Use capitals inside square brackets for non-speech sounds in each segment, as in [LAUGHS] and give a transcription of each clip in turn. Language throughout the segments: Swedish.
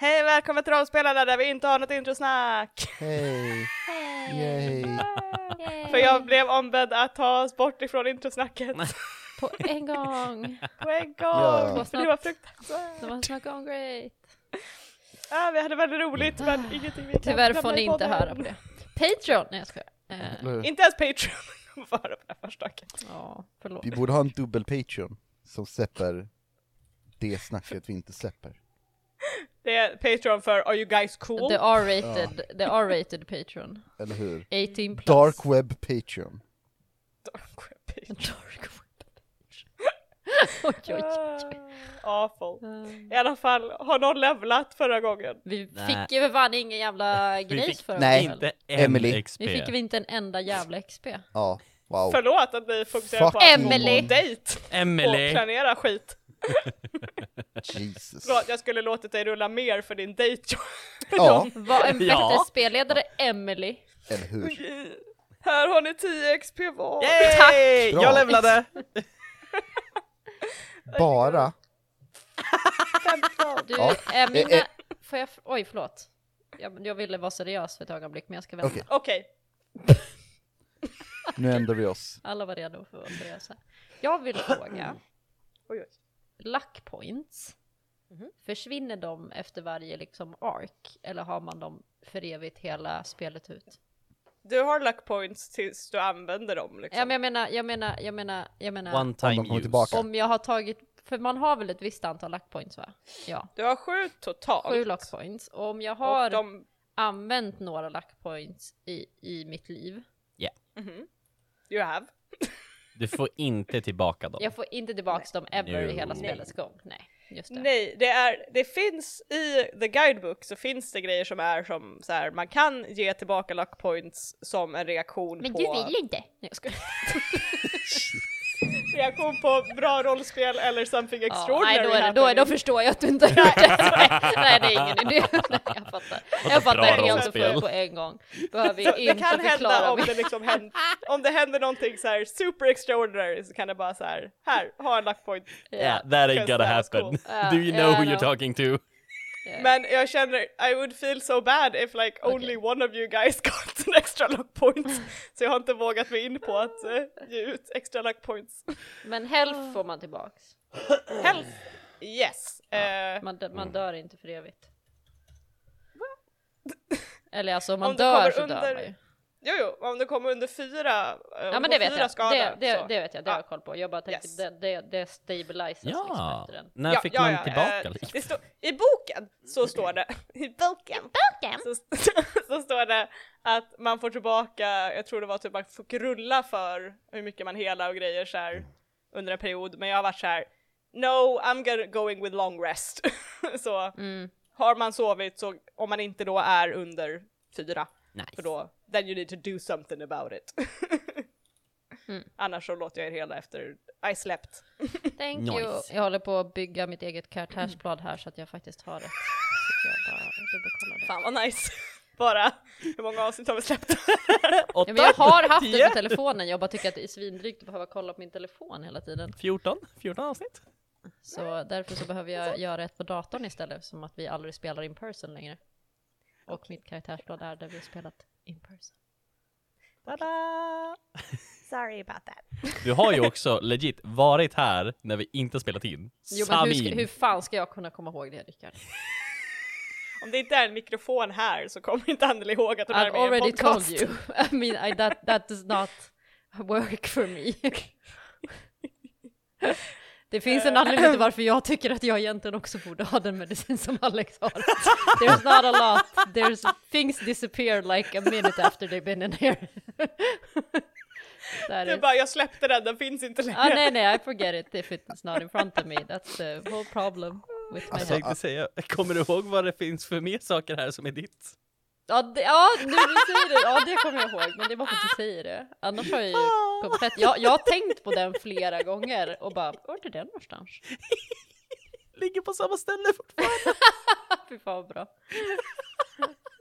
Hej välkommen till rollspelarna där vi inte har något introsnack! Hej! Yay! För jag blev ombedd att ta oss bort ifrån introsnacket På en gång. [LAUGHS] på en gång! Ja. Det var fruktansvärt! Det var not going great. Ja, vi hade väldigt roligt men ingenting vi kan Tyvärr får ni inte höra på det. Patreon! Nej jag skojar. Hur? Inte ens Patreon får höra på det här första snacket. Ja, förlåt. Vi borde ha en dubbel Patreon som släpper det snacket vi inte släpper. Det är Patreon för Are you guys cool? The R-rated, the R-rated Patreon. Eller hur? 18 plus. Dark web Patreon. Dark web. [LAUGHS] [LAUGHS] oj, oj, oj. Ah, Awful. Eh, I alla fall, har någon levlat förra gången? Vi Nej. fick ju för fan ingen jävla fick- förra Nej. gången. Inte en Emily. XP. Vi fick väl inte en enda jävla XP. Ja, wow. Förlåt att ni fokuserar Fuck på att Emily. gå på dejt och Emily! planera skit. [LAUGHS] Jesus. Förlåt, jag skulle låtit dig rulla mer för din dejt. [LAUGHS] Ja, Var en bättre Ja. spelledare Emily. eller hur? Här har ni 10 XP var. Yay! [LAUGHS] Bra. Jag levlade! Bara? Du, Ja. eh, mina... Eh. Får jag... För... Oj, förlåt. Jag, jag ville vara seriös för ett ögonblick, men jag ska vänta. Okej, Okej, nu ändrar vi oss. Alla var redo för att vara seriösa. Jag vill fråga, oj, oj. Luck points, försvinner de efter varje liksom ark? Eller har man dem för evigt hela spelet ut? Du har luck points tills du använder dem liksom. Ja, men jag menar, jag menar, jag menar, jag menar, One Om time kommer use. tillbaka. om jag har tagit, för man har väl ett visst antal luck points va? Ja, Du har sju totalt. sju luck points. Och om jag har de, använt några luck points i, i mitt liv, mhm. You have. [LAUGHS] Du får inte tillbaka dem. jag får inte tillbaks dem ever i hela spelets gång. Nej, just det. Nej, det är, det finns i the guidebook så finns det grejer som är som så här, man kan ge tillbaka luck points som en reaktion Men på du vill inte! Nej, jag skojar. [LAUGHS] [LAUGHS] reaktion på bra rollspel eller something Ja, extraordinary nej, då, är det, då, då förstår jag att du inte har gjort det. [LAUGHS] nej, det är ingen idé. Nej, jag fattar. Jag fattar helt och fullt på en gång. Behöver Så ju det inte kan hända om det liksom händer, [LAUGHS] om det händer någonting så här super extraordinary så kan det bara så här, här, ha en luck point. Yeah, that ain't gonna happen. cool. Ja, Do you know ja, who you're talking to? Ja. Men jag känner, I would feel so bad if like only one of you guys [LAUGHS] got an extra luck point. [LAUGHS] Så jag har inte vågat mig in på att eh, ge ut extra luck points. Men health får man tillbaks. [CLEARS THROAT] Health, yes. Eh, Man, dö- man dör inte för evigt. Eller alltså om man Om dör så under- dör man ju. Jo, jo, om det kommer under fyra, eh, Ja men du det får vet fyra jag. skada, Det, det, så. det vet jag, det har Ja. jag koll på. Jag bara tänkte Yes. det, det, det stabiliseras liksom Ja, efter den. när Ja, fick ja, man ja, tillbaka eh, liv? det står- I boken så står det, i boken, så, [LAUGHS] så står det att man får tillbaka, jag tror det var typ man får rulla för hur mycket man helar och grejer så här under en period, men jag har varit så här. No, I'm gonna- going with long rest. [LAUGHS] så Mm. har man sovit så, om man inte då är under fyra, för Nice. då, then you need to do something about it. Mm. [LAUGHS] Annars så låter jag er hela efter I slept. Thank Nice. you. Jag håller på att bygga mitt eget karaktärsblad här så att jag faktiskt har rätt. Så jag bara dubbelkollar det. Fan vad nice. [LAUGHS] Bara, hur många avsnitt har vi släppt? [LAUGHS] Ja, men jag har haft det på telefonen, jag bara tycker att det är svindrygt att behöva kolla på min telefon hela tiden. 14? 14 avsnitt? Så därför så behöver jag göra ett på datorn istället, som att vi aldrig spelar in person längre. Och mitt karaktärsblad är där vi har spelat in person. Tada! [LAUGHS] Sorry about that. Du har ju också legit varit här när vi inte spelat in. Jo men hur, ska, hur fan ska jag kunna komma ihåg det Rickard? [LAUGHS] Om det inte är en mikrofon här så kommer inte Anneli ihåg att hon är I've med i en already told podcast. you. [LAUGHS] I mean, I, that, that does not work for me. Det finns en anledning till varför jag tycker att jag egentligen också borde ha den medicin som Alex har. There's not a lot, there's things disappear like a minute after they've been in here. That Det är is- bara, jag släppte den, den finns inte längre. Ah, nej nej, I forget it if it's not in front of me. That's the whole problem with my Jag Alltså, head. tänkte säga, kommer du ihåg vad det finns för mer saker här som är ditt? Ja, det, ja, nu du säger det, ja det kommer jag ihåg, men det var för att du säger det. Annars har jag ju komplett, jag, jag har tänkt på den flera gånger och bara, vart är den någonstans? [LAUGHS] Ligger på samma ställe fortfarande. [LAUGHS] Fy fan bra.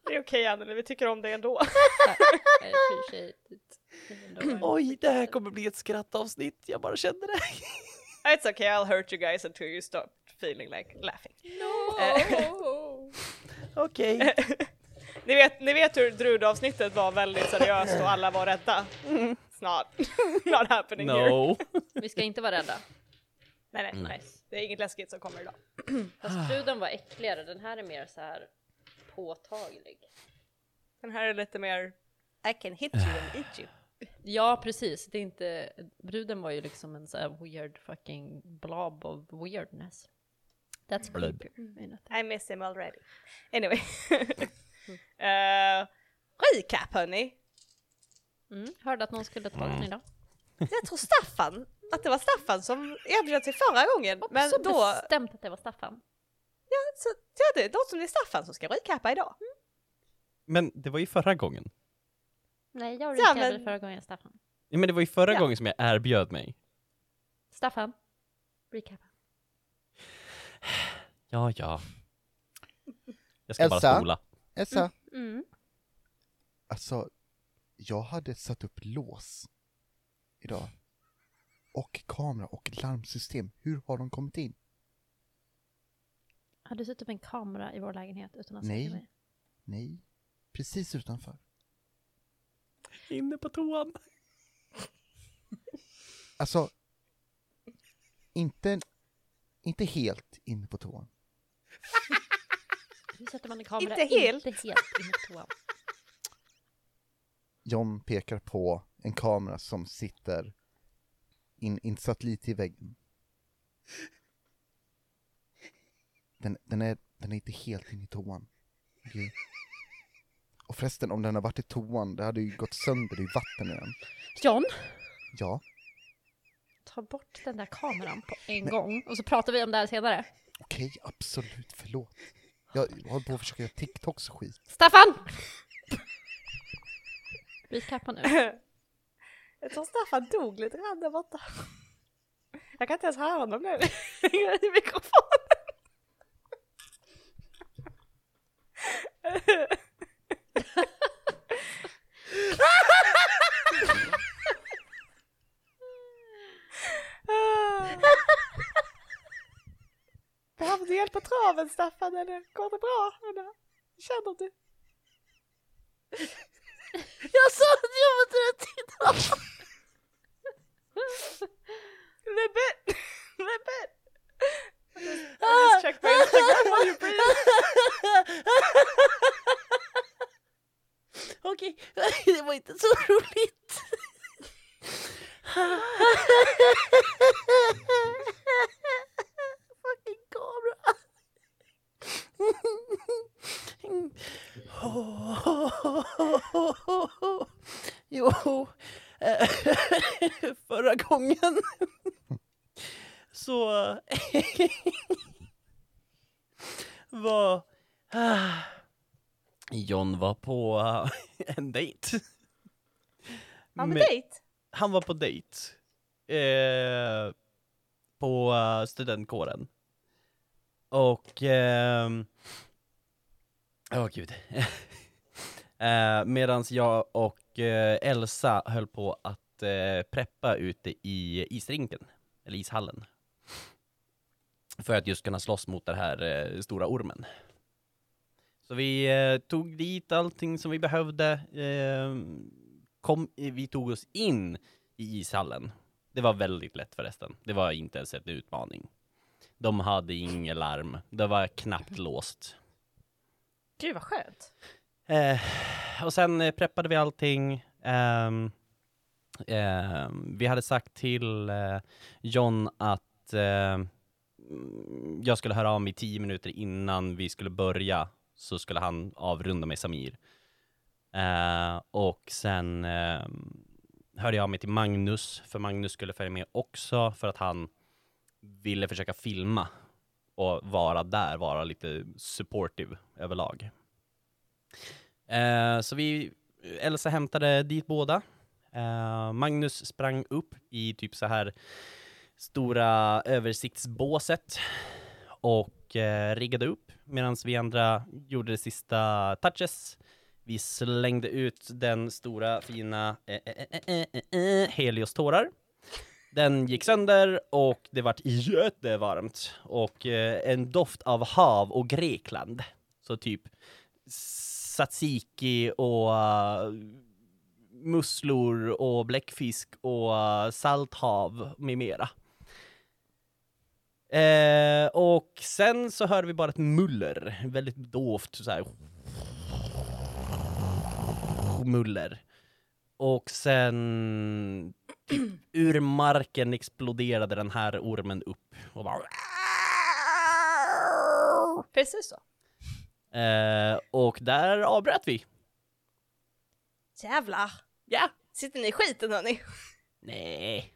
Det är okej Anneli, vi tycker om det ändå. [LAUGHS] Oj, det här kommer bli ett skrattavsnitt, jag bara kände det. It's okay, I'll hurt you guys until you stop feeling like laughing. No! Okej. Ni vet, ni vet hur Drud-avsnittet var väldigt seriöst och alla var rädda? Snart. [LAUGHS] Not happening here. No. Vi ska inte vara rädda. Nej, nej, nej. Nice. Det är inget läskigt som kommer idag. [CLEARS THROAT] Fast bruden var äckligare, den här är mer så här påtaglig. Den här är lite mer I can hit you and eat you. [SIGHS] Ja, precis. Det är inte... Bruden var ju liksom en så här weird fucking blob of weirdness. That's creepy. menar I miss him already. Anyway. [LAUGHS] uh, recap hörni. jag. Mm. Hörde att någon skulle ta den idag. Jag tror Staffan, att det var Staffan som erbjöd sig förra gången. Men så då, bestämt att det var Staffan. ja, så, ja det låter som det är Staffan som ska recapa idag. Men det var ju förra gången. Nej, jag Ja, recapade men- förra gången Staffan. Ja, Men det var ju förra Ja. gången som jag erbjöd mig. Staffan, recapa. Ja, ja. Jag ska bara Elsa? spola. Elsa, Mm. alltså, jag hade satt upp lås idag. Och kamera och larmsystem. Hur har de kommit in? Har du satt upp en kamera i vår lägenhet utan att Nej. mig? Nej, precis utanför. Inne på toan. [LAUGHS] Alltså, inte, inte helt inne på toan. [LAUGHS] Hur sätter man en kamera Inte helt. inte helt på toan? [LAUGHS] John pekar på en kamera som sitter in, insatt lite i väggen. Den, den, är, den är inte helt inne i toan. Okej? Och förresten, om den har varit i toan, det hade ju gått sönder, det är vatten i den. John, Ja, ta bort den där kameran på en gång och så pratar vi om det här senare. okej, absolut, förlåt. Jag håller på att försöka göra TikToks och skit. Staffan! [LAUGHS] Recapa nu. [LAUGHS] Jag tror Staffan dog lite grann där borta. Jag kan inte ens höra honom nu [LAUGHS] i mikrofonen. Behöver du hjälp på traven Staffan eller går det bra? Eller känner du? [LAUGHS] Jag sa att jag var trött idag! Ribbit! Ribbit! I just checked my Instagram while you breathe. Okej, [LAUGHS] det var inte så roligt. [LAUGHS] Fucking kamera. [LAUGHS] Jo, eh, [LAUGHS] förra gången [LAUGHS] så var John var på en dejt. Ja men Med- dejt. Han var på dejt. Eh, på eh, studentkåren. Och... ehm, Åh gud. [LAUGHS] eh, medans jag och eh, Elsa höll på att eh, preppa ute i isrinken, eller ishallen. För att just kunna slåss mot den här eh, stora ormen. Så vi eh, tog dit allting som vi behövde. Eh, kom, eh, vi tog oss in i ishallen. Det var väldigt lätt förresten. Det var inte ens en utmaning. De hade inget larm. Det var knappt låst. Gud vad skönt. Eh, och sen eh, preppade vi allting. Eh, eh, vi hade sagt till eh, John att eh, jag skulle höra av mig tio minuter innan vi skulle börja, så skulle han avrunda med Samir. Eh, och sen eh, hörde jag av mig till Magnus, för Magnus skulle följa med också, för att han ville försöka filma och vara där, vara lite supportive överlag. Eh, så vi, Elsa hämtade dit båda. Eh, Magnus sprang upp i typ så här stora översiktsbåset och eh, riggade upp medan vi andra gjorde de sista touches. Vi slängde ut den stora fina eh, eh, eh, eh, eh, eh, eh Helios-tårar. Den gick sönder och det vart jättevarmt och eh, en doft av hav och Grekland Så typ tzatziki och uh, musslor och bläckfisk och uh, salthav med mera. Eh, och sen så hör vi bara ett muller, väldigt dovt så här. Muller. Och sen ur marken exploderade den här ormen upp och bara Precis så. eh, Och där avbröt vi. Jävlar. Ja. Sitter ni i skiten hörni? Nej.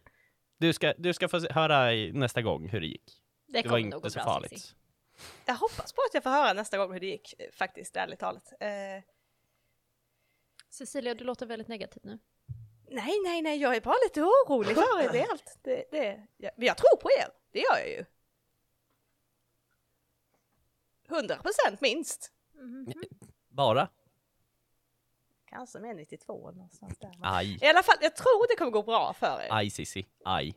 Du ska, du ska få höra nästa gång hur det gick. Det Det var inte så farligt. Cissi. Jag hoppas på att jag får höra nästa gång hur det gick, eh, faktiskt, ärligt talat. Eh, Cecilia, du låter väldigt negativ nu. Nej, nej, nej, jag är bara lite orolig för er, det är allt. Det, det, jag, jag tror på er, det gör jag ju. 100 procent minst. Bara? Kanske med 92 någonstans där. Aj. I alla fall, jag tror det kommer gå bra för er. Aj Cissi. Aj.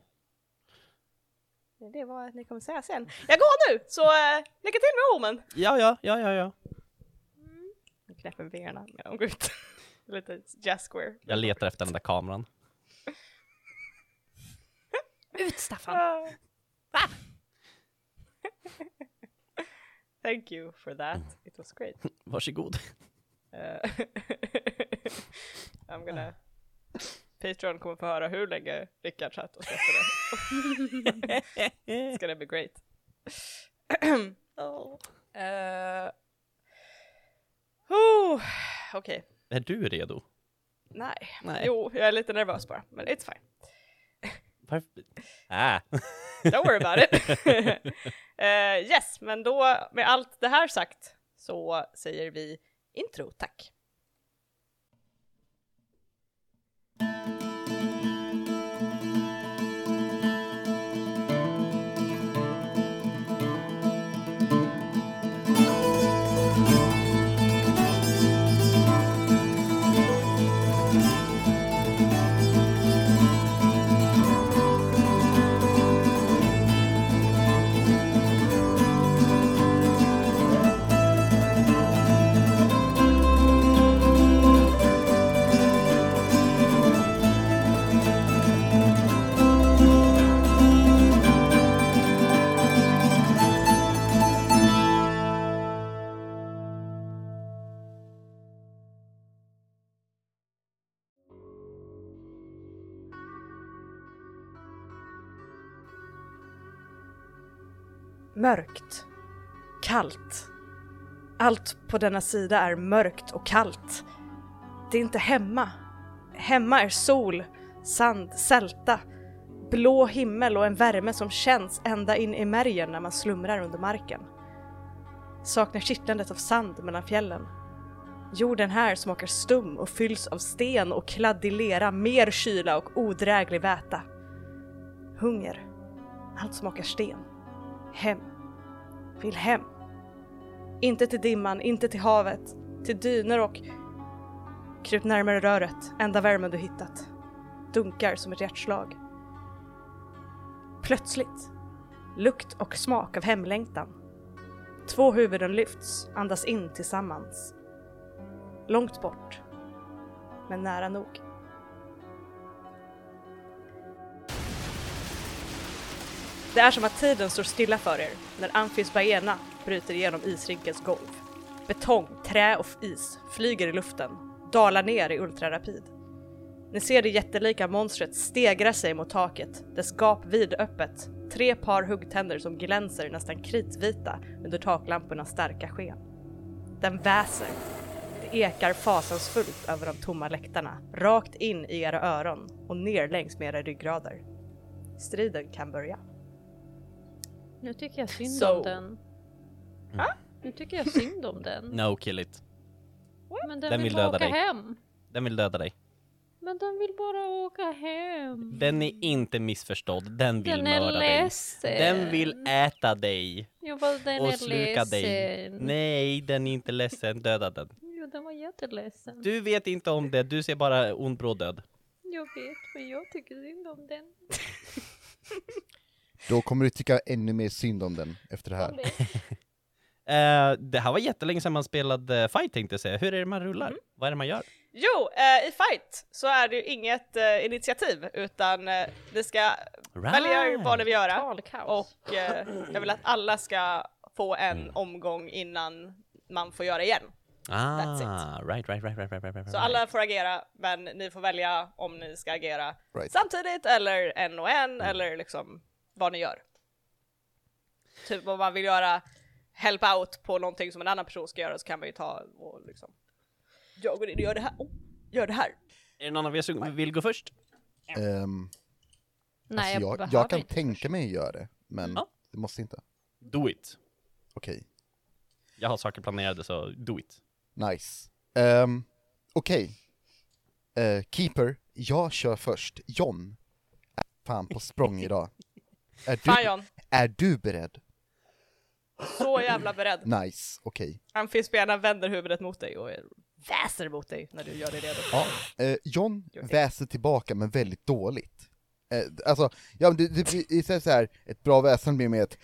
Det vad ni kommer säga sen. Jag går nu, så eh, lycka till med ormen! Ja, ja, ja, ja, ja. Jag knäpper fingrarna när de går ut. Lite jazz square. Jag letar efter den där kameran. Ut Staffan! Ah. [LAUGHS] Thank you for that. It was great. [LAUGHS] Varsågod. Eh, [LAUGHS] I'm gonna... Patreon kommer få höra hur länge Rickard satt och släppte det. It's gonna be great. oh. Uh, oh, Okej, Är du redo? nej. Nej. Jo, jag är lite nervös bara, men it's fine. Varför? Äh. [LAUGHS] Don't worry about it. [LAUGHS] Eh, yes, men då med allt det här sagt så säger vi intro, tack. Mörkt. Kallt. Allt på denna sida är mörkt och kallt. Det är inte hemma. Hemma är sol, sand, sälta, blå himmel och en värme som känns ända in i märgen när man slumrar under marken. Saknar kittlandet av sand mellan fjällen. Jorden här smakar stum och fylls av sten och kladdig lera, mer kyla och odräglig väta. Hunger. Allt smakar sten. Hem. Vill hem. Inte till dimman, inte till havet, till dyner och... Kryp närmare röret, enda värmen du hittat. Dunkar som ett hjärtslag. Plötsligt. Lukt och smak av hemlängtan. Två huvuden lyfts, andas in tillsammans. Långt bort. Men nära nog. Det är som att tiden står stilla för er när Amphis Baena bryter igenom isrinkens golv. Betong, trä och is flyger i luften, dalar ner i ultrarapid. Ni ser det jättelika monstret stegra sig mot taket, dess gap vidöppet, tre par huggtänder som glänser nästan kritvita under taklampornas starka sken. Den väser. Det ekar fasansfullt över de tomma läktarna, rakt in i era öron och ner längs med era ryggrader. Striden kan börja. Nu tycker jag synd So. om den. Nu tycker jag synd om den. No, kill it. Men den, Den vill vill bara döda åka dig. hem. Den vill döda dig. Men den vill bara åka hem. Den är inte missförstådd, den vill Den är mörda dig. ledsen. Den vill äta dig Jo, den och är sluka ledsen. dig. Nej, den är inte ledsen, döda den. Jo, den var jätteledsen. Du vet inte om det, du ser bara ond bråd död. Jag vet, men jag tycker synd om den. [LAUGHS] Då kommer du tycka ännu mer synd om den efter det här. [LAUGHS] Eh, det här var jättelänge sedan man spelade fight tänkte jag säga. Hur är det man rullar? Mm. Vad är det man gör? Jo, eh, i fight så är det ju inget eh, initiativ utan vi ska välja vad ni vill göra och jag vill att alla ska få en omgång innan man får göra igen. Ah, right, right, right, right, right, right, right. Så alla får agera men ni får välja om ni ska agera Right. samtidigt eller en och en eller liksom vad ni gör. Typ om man vill göra help out på någonting som en annan person ska göra så kan man ju ta och liksom jag går in och gör det här, oh, gör det här. Är det någon av er som vill gå först? Ehm, Nej, alltså jag, behöver jag kan inte. tänka mig att göra det, men Ja. det måste inte. Do it. Okej, Jag har saker planerade så do it. nice. Um, Okej. Eh, keeper, jag kör först. John är fan på språng [LAUGHS] idag. Är Fan du, John, är du beredd? så jävla beredd. Nice, okej. Amfispelarna vänder huvudet mot dig och väser mot dig när du gör dig redo. Ja, eh, John väser tillbaka men väldigt dåligt. Eh, alltså, ja men det, det blir istället så här, ett bra väsen blir med ett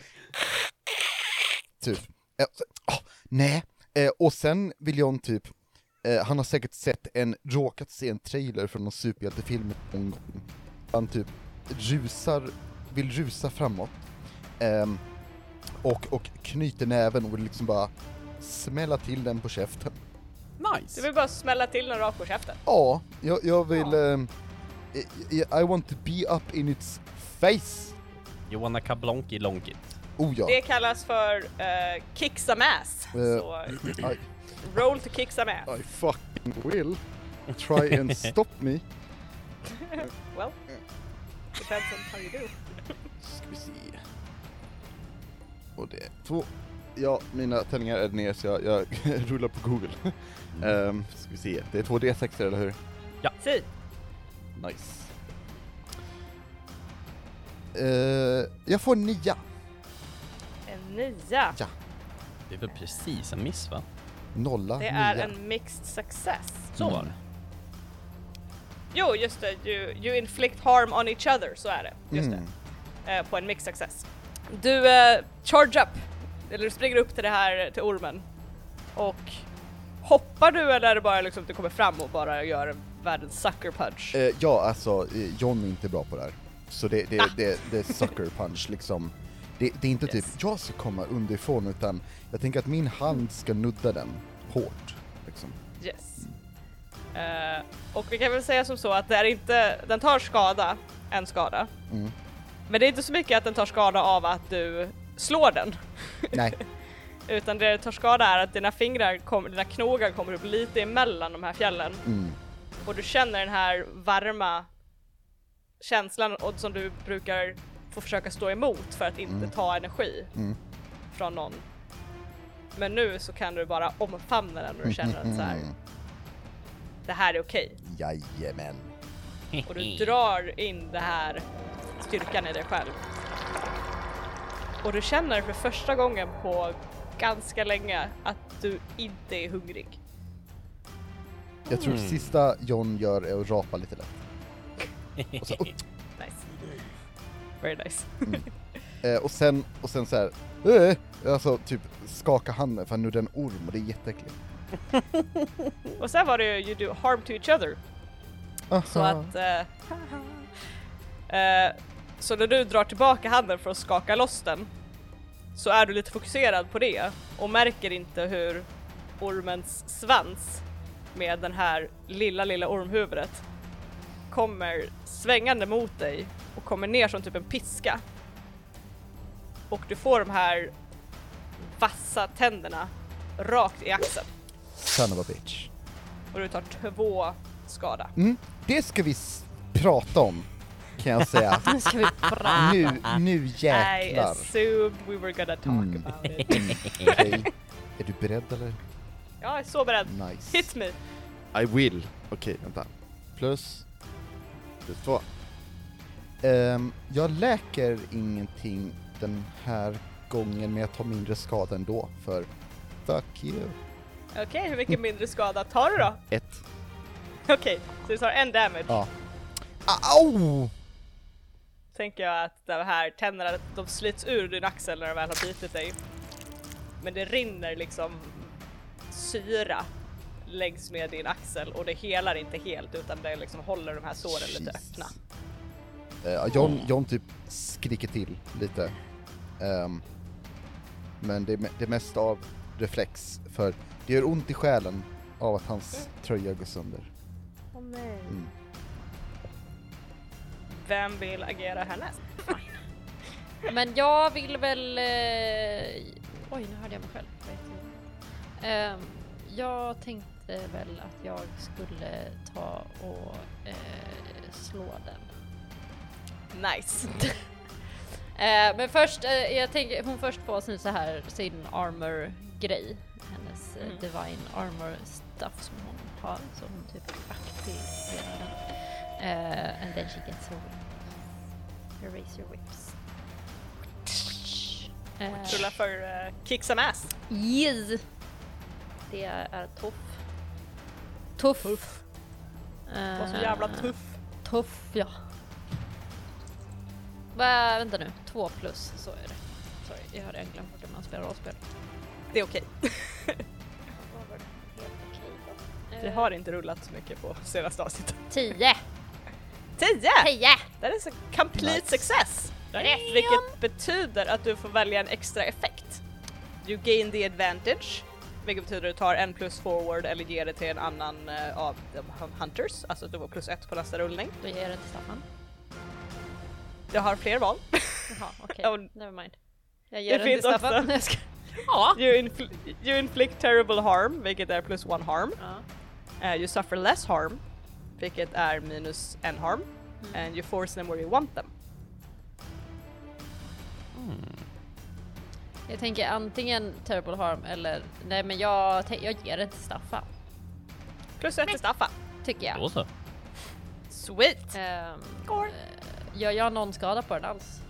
typ, eh, ah, nej, eh, och sen vill John typ, eh, han har säkert sett en, råkat se en trailer från någon superhjältefilm någon gång. Han typ rusar, vill rusa framåt, ehm, och, och knyter näven och vill liksom bara smälla till den på käften. Du Nice! vill bara smälla till den rakt på käften. Ja, jag, jag vill... ehm, I, I want to be up in its face! You wanna kablonky lonkit. Oh ja. Det kallas för uh, kick some ass. Eh. Så [CLEARS THROAT] I, roll to kick some ass. I fucking will try and [LAUGHS] stop me. Well, [LAUGHS] depends on how you do. Ska vi se. Och det är två. Ja, mina tärningar är ner så jag, jag [LAUGHS] rullar på google. Um, [LAUGHS] ska vi se, det är två D6 eller hur? Si. Nice. Eh, jag får nia. En nia. Det är väl precis en miss va? Nolla, Det nia. är en mixed success. Så var det. Jo, just det. You, you inflict harm on each other, så är det. Just Mm. det. Eh, på en mixed success. Du uh, charge up, eller du springer upp till det här, till ormen. Och hoppar du eller är det bara liksom att du kommer fram och bara gör en världens sucker punch? Eh, ja, alltså eh, John är inte bra på det här. Så det, det, Ah. det, det är sucker [LAUGHS] punch liksom. Det, det är inte typ, Yes. jag ska komma underifrån utan jag tänker att min hand ska nudda den hårt. Liksom. Yes. Eh, och vi kan väl säga som så att det är inte, den tar skada, en skada. Mm. Men det är inte så mycket att den tar skada av att du slår den. Nej, [LAUGHS] Utan det tar skada är att dina fingrar, kom, dina knogar kommer upp lite emellan de här fjällen. mm. Och du känner den här varma känslan och som du brukar få försöka stå emot för att inte Mm. ta energi Mm. från någon. Men nu så kan du bara omfamna den och du känner att så här, det här är okej. Jajamän. Och du drar in det här styrkan i dig själv. Och du känner för första gången på ganska länge att du inte är hungrig. Jag tror Mm. sista John gör är att rapa lite lätt. Och, så, [LAUGHS] Nice. Very nice. [LAUGHS] eh, och sen, och sen så här, eh, alltså typ skaka handen för han nuddar en orm och det är jätteäckligt. [LAUGHS] Och sen var det ju you do harm to each other. Så Aha. att... eh, eh, så när du drar tillbaka handen för att skaka loss den så är du lite fokuserad på det och märker inte hur ormens svans med den här lilla, lilla ormhuvudet kommer svängande mot dig och kommer ner som typ en piska. Och du får de här vassa tänderna rakt i axeln Son of a bitch. och du tar två skada. Mm, det ska vi prata om, kan jag säga. [LAUGHS] Nu ska vi prata. nu, nu I jäklar. assumed we were gonna talk Mm. about it. [LAUGHS] Okej, är du beredd eller? Jag är så beredd. Nice. Hit me! I will. Okej, vänta. Plus, plus två. Ehm, jag läker ingenting den här gången, men jag tar mindre skada ändå, för fuck you. Okej, hur mycket mindre skada tar du då? Ett. Okej, så du tar en damage. Ja. Au! Tänker jag att de här tänderna, de slits ur din axel när de väl har bitit dig. men det rinner liksom syra längs med din axel och det helar inte helt utan det liksom håller de här såren lite Jesus. öppna. Eh, John, John typ skriker till lite. Ehm, men det det är mest av reflex, för det gör ont i själen av att hans tröja går sönder. Åh nej. Mm. Vem vill agera härnäst? Men jag vill väl... Eh, oj, nu hörde jag mig själv. Ehm, jag tänkte väl att jag skulle ta och eh, slå den. Nice. [LAUGHS] Eh, men först, eh, jag tänker hon först får sin så här sin armor grej. Hennes eh, Mm. divine armor stuff som hon har. Så hon typ aktiverar den. Eh, and then she gets her Erase your whips. Eh, Rulla för uh, kick some ass. yes! Det är tuff. Tuff. Tuff. Eh, Var så jävla tuff. Tuff, ja. Va, vänta nu, två plus, så är det. Sorry, jag har redan glömt bort hur man spelar rollspel. Det är okej. [LAUGHS] Vi Eh, har inte rullat så mycket på senaste avsnittet. Tio! 10! Tio! That is a complete Nice. success! Vilket betyder att du får välja en extra effekt. You gain the advantage, vilket betyder att du tar en plus forward eller ger det till en annan eh, av de hunters, alltså att du får plus ett på nästa rullning. Då ger jag det till Staffan. Jag har fler val. Jaha, okej. [LAUGHS] Oh. Never mind. Jag ger Det till också. [LAUGHS] Staffan. Ska... [LAUGHS] Ja. You, infl- you inflict terrible harm, vilket är plus one harm. ja. Eh, you suffer less harm, vilket är minus en harm. Mm. And you force them where you want them. Jag tänker antingen terrible harm eller... Nej men jag, jag ger den till Staffan. Plus ett till Staffan. Tycker jag. Då så. Sweet! Um, gör jag någon skada på den alls?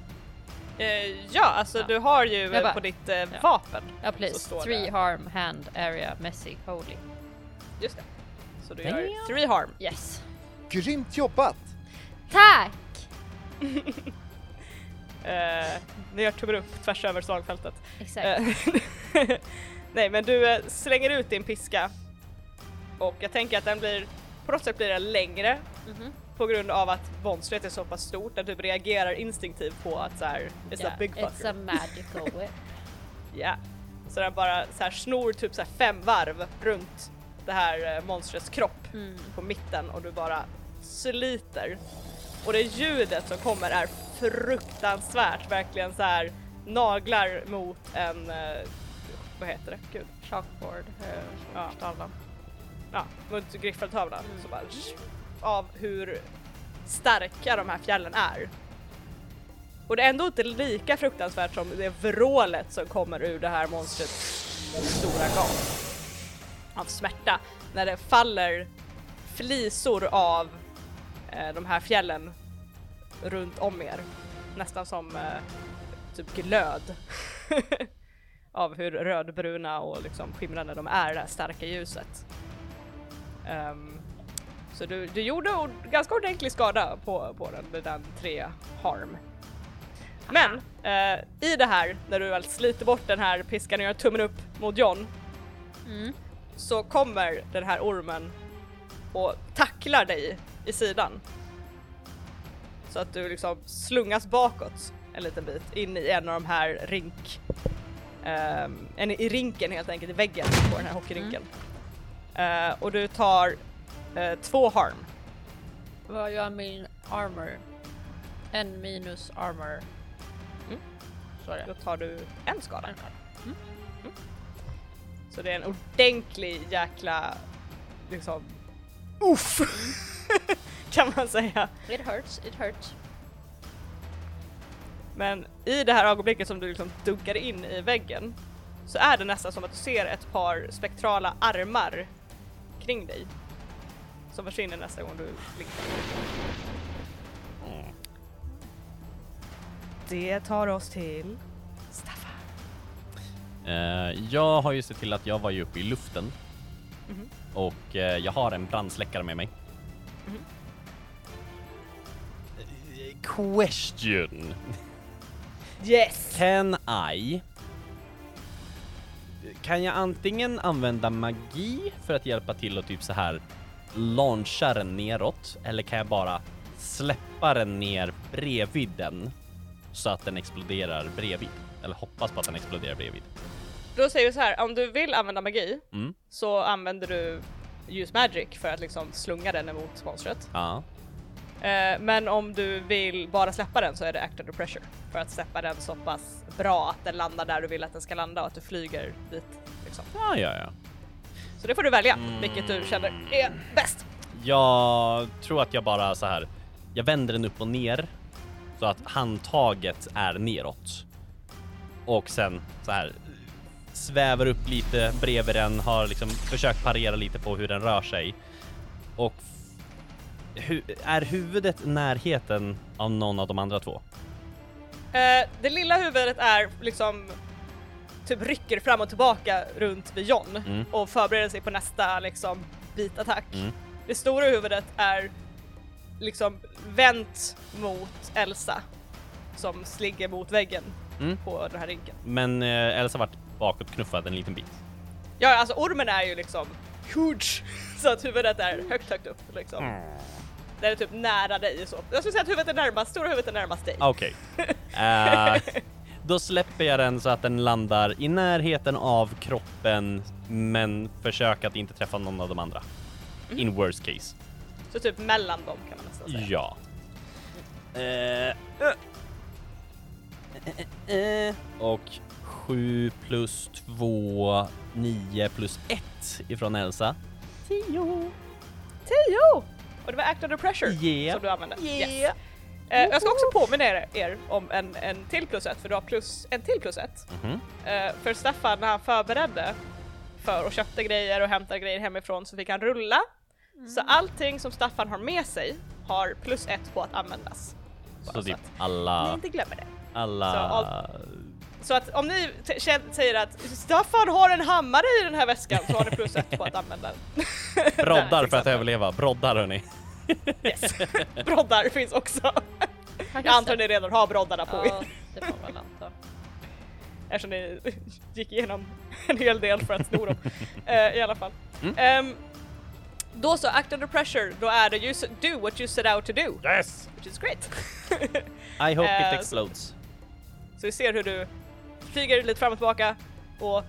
Eh, ja, alltså Ja. du har ju bara- på ditt eh, Ja. vapen. Ja please. Three det. harm, hand, area, messy, holy. Just det. Så du Damn. gör three harm. Yes. Grymt jobbat! Tack! [LAUGHS] Eh, ni gör tummen upp tvärs över slagfältet. Exakt. Eh, [LAUGHS] Nej men du eh, slänger ut din piska och jag tänker att den blir, på något sätt blir den längre Mhm. på grund av att monstret är så pass stort, den typ reagerar instinktivt på att så här, it's Yeah, a big It's fucker. a magical whip. [LAUGHS] Ja. Så den bara så här snor typ så här fem varv runt det här eh, monstrets kropp Mm. på mitten och du bara sliter. Och det ljudet som kommer är fruktansvärt, verkligen så här naglar mot en, eh, vad heter det? Gud. Chalkboard. Uh, Ja. tavlan. Ja, mot griffeltavlan. Mm. Så bara av hur starka de här fjällen är. Och det är ändå inte lika fruktansvärt som det vrålet som kommer ur det här monstrets stora gap. Av smärta. När det faller flisor av eh, de här fjällen runt om er. Nästan som eh, typ glöd. [LAUGHS] av hur rödbruna och liksom skimrande de är, det här starka ljuset. Um, så du, du gjorde ord, ganska ordentlig skada på, på den, med den tre harm. Men eh, i det här, när du väl sliter bort den här piskan och gör tummen upp mot John, Mm så kommer den här ormen och tacklar dig i sidan. Så att du liksom slungas bakåt en liten bit in i en av de här rink... ehm, en, I rinken helt enkelt, i väggen på den här hockeyrinken. Eh, och du tar eh, två harm. Vad gör min armor? En minus armor. Mm. Då tar du en skada. En skada. Så det är en ordentlig jäkla liksom uff [LAUGHS] kan man säga. It hurts, it hurts. Men i det här ögonblicket som du liksom dunkar in i väggen så är det nästan som att du ser ett par spektrala armar kring dig som försvinner nästa gång du blinkar. Det tar oss till jag har ju sett till att jag var ju uppe i luften Mhm. och eh, jag har en brandsläckare med mig. Eh, Question. Yes! Can I kan jag antingen använda magi för att hjälpa till och typ så här launcha den neråt, eller kan jag bara släppa den ner bredvid den så att den exploderar bredvid? Eller hoppas på att den exploderar bredvid. Då säger vi så här, om du vill använda magi Mm. så använder du use magic för att liksom slunga den emot monstret. Ja. Eh, men om du vill bara släppa den så är det act under pressure för att släppa den så pass bra att den landar där du vill att den ska landa och att du flyger dit. Liksom. Ja, ja, ja. Så det får du välja Mm. vilket du känner är bäst. Jag tror att jag bara så här. Jag vänder den upp och ner så att handtaget är neråt. Och sen så här svävar upp lite bredvid den, har liksom försökt parera lite på hur den rör sig. Och hu är huvudet närheten av någon av de andra två? Eh, det lilla huvudet är liksom typ rycker fram och tillbaka runt vid John Mm. och förbereder sig på nästa liksom bitattack. Mm. Det stora huvudet är liksom vänt mot Elsa som ligger mot väggen Mm. på den här rinken. Men eh, Elsa vart bakåtknuffad en liten bit. Ja, alltså ormen är ju liksom huge [LAUGHS] så att huvudet är högt, högt upp liksom. Mm. Den är typ nära dig så. Jag skulle säga att huvudet är närmast, stora huvudet är närmast dig. Okej. Eh, [LAUGHS] då släpper jag den så att den landar i närheten av kroppen men försök att inte träffa någon av de andra. In worst case. Så typ mellan dem kan man nästan säga. Ja. Eh. Eh, eh. Och 7 plus 2, 9 plus 1 ifrån Elsa. 10. Tio! Och det var act under pressure Yeah. som du använde. Yeah. Yes. Eh, jag ska också påminna er, er om en, en till plus ett, för du har plus, en till plus ett. Mhm. Eh, för Staffan, när han förberedde för och köpte grejer och hämtade grejer hemifrån så fick han rulla. Så allting som Staffan har med sig har plus ett på att användas. Så typ att ni alla, inte glömmer det. alla... Så all- Så att om ni säger att Staffan har en hammare i den här väskan så har ni plus ett på att använda den. [LAUGHS] Broddar för att överleva, broddar hörni. Yes. [LAUGHS] Broddar finns också. Jag antar att ni redan har broddarna på er Ja, det får man anta. eftersom ni [LAUGHS] gick igenom en hel del för att sno dem. Eh, I alla fall. Mm. Ehm, då så, act under pressure, då är det you do what you set out to do, Yes! which is great. I hope Eh, it explodes. Så vi ser hur du flyger lite fram och tillbaka och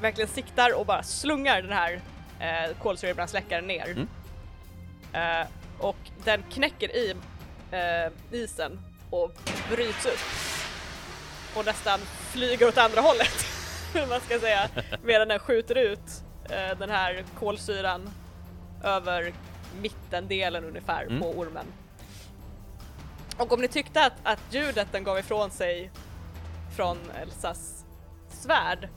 verkligen siktar och bara slungar den här eh, kolsyrebrandsläckaren ner. Mm. Eh, och den knäcker i eh, isen och bryts upp. Och nästan flyger åt andra hållet, [LAUGHS] man ska säga, [LAUGHS] medan den skjuter ut eh, den här kolsyran över mittendelen ungefär Mm. på ormen. Och om ni tyckte att, att ljudet den gav ifrån sig från Elsas svärd,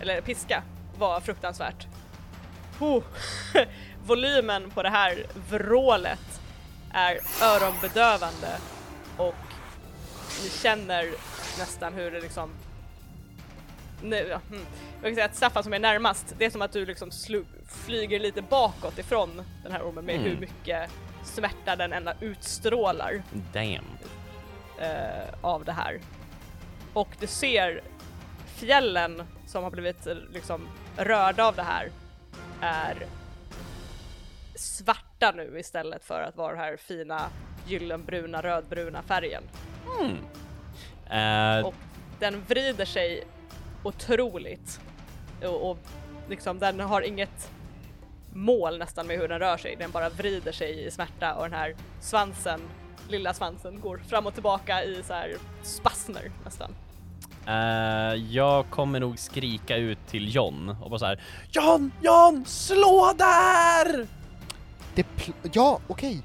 eller piska, var fruktansvärt. Oh. [LAUGHS] Volymen på det här vrålet är öronbedövande och ni känner nästan hur det liksom nu, ja, hmm. Jag kan säga att Staffan som är närmast, det är som att du liksom flyger lite bakåt ifrån den här ormen med Mm. hur mycket smärta den enda utstrålar Damn. eh, av det här. Och du ser fjällen som har blivit eh, liksom rörda av det här är svarta nu istället för att vara den här fina gyllenbruna, rödbruna färgen. Mm. Eh, Och den vrider sig otroligt och, och liksom den har inget mål nästan med hur den rör sig, den bara vrider sig i smärta och den här svansen, lilla svansen går fram och tillbaka i så här spasmer nästan. Eh, jag kommer nog skrika ut till John och bara så här. John, John, slå där! Det pl- ja, okej.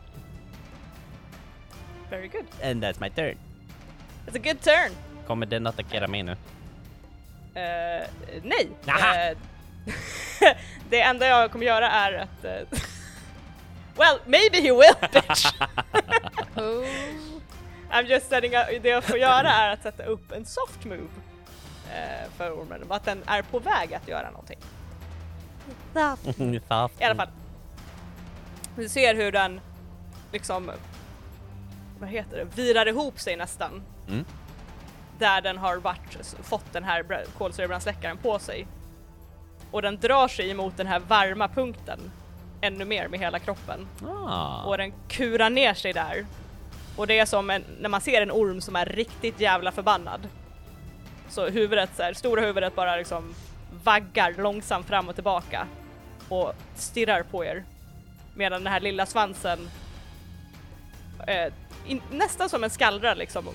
Very good. And that's my turn. It's a good turn! Kommer den attackera mig nu? Eh, nej! Eh, [LAUGHS] det enda jag kommer göra är att... [LAUGHS] well, maybe he will bitch! [LAUGHS] I'm just setting up, det jag får göra är att sätta upp en soft move eh, för ormen, att den är på väg att göra någonting. I alla fall. Du ser hur den liksom, vad heter det, virar ihop sig nästan. Mm. Där den har varit, fått den här bra- kolsyrebrandsläckaren på sig. och den drar sig emot den här varma punkten ännu mer med hela kroppen Ah. och den kurar ner sig där. Och det är som en, när man ser en orm som är riktigt jävla förbannad. Så huvudet, så här, stora huvudet bara liksom vaggar långsamt fram och tillbaka och stirrar på er. Medan den här lilla svansen eh, in, nästan som en skallra liksom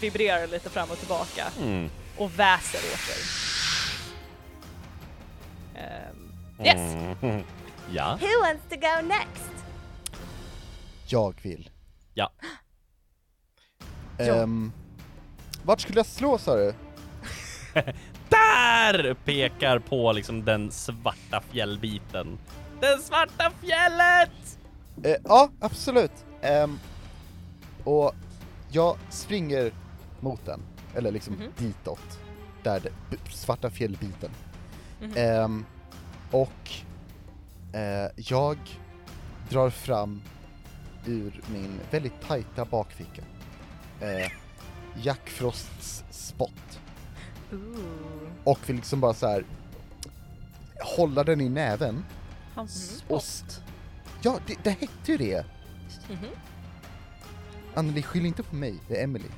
vibrerar lite fram och tillbaka Mm. och väser åt er. Ehm, yes! Mm. [LAUGHS] Ja. Who wants to go next? Jag vill. Ja. Ehm, vart skulle jag slå sa du? [LAUGHS] Där! Pekar på liksom den svarta fjällbiten. Den svarta fjället! Eh, ja, absolut. Ehm, och jag springer mot den, eller liksom Mhm. ditåt, där det, svarta fjällbiten. Mhm. Ehm, och eh, jag drar fram ur min väldigt tajta bakficka eh, Jack Frosts spott Ooh. och vill liksom bara så här hålla den i näven. Hans Och spott. s- Ja, det, det hette ju det! Mhm. Anneli, skyll inte på mig, det är Emily.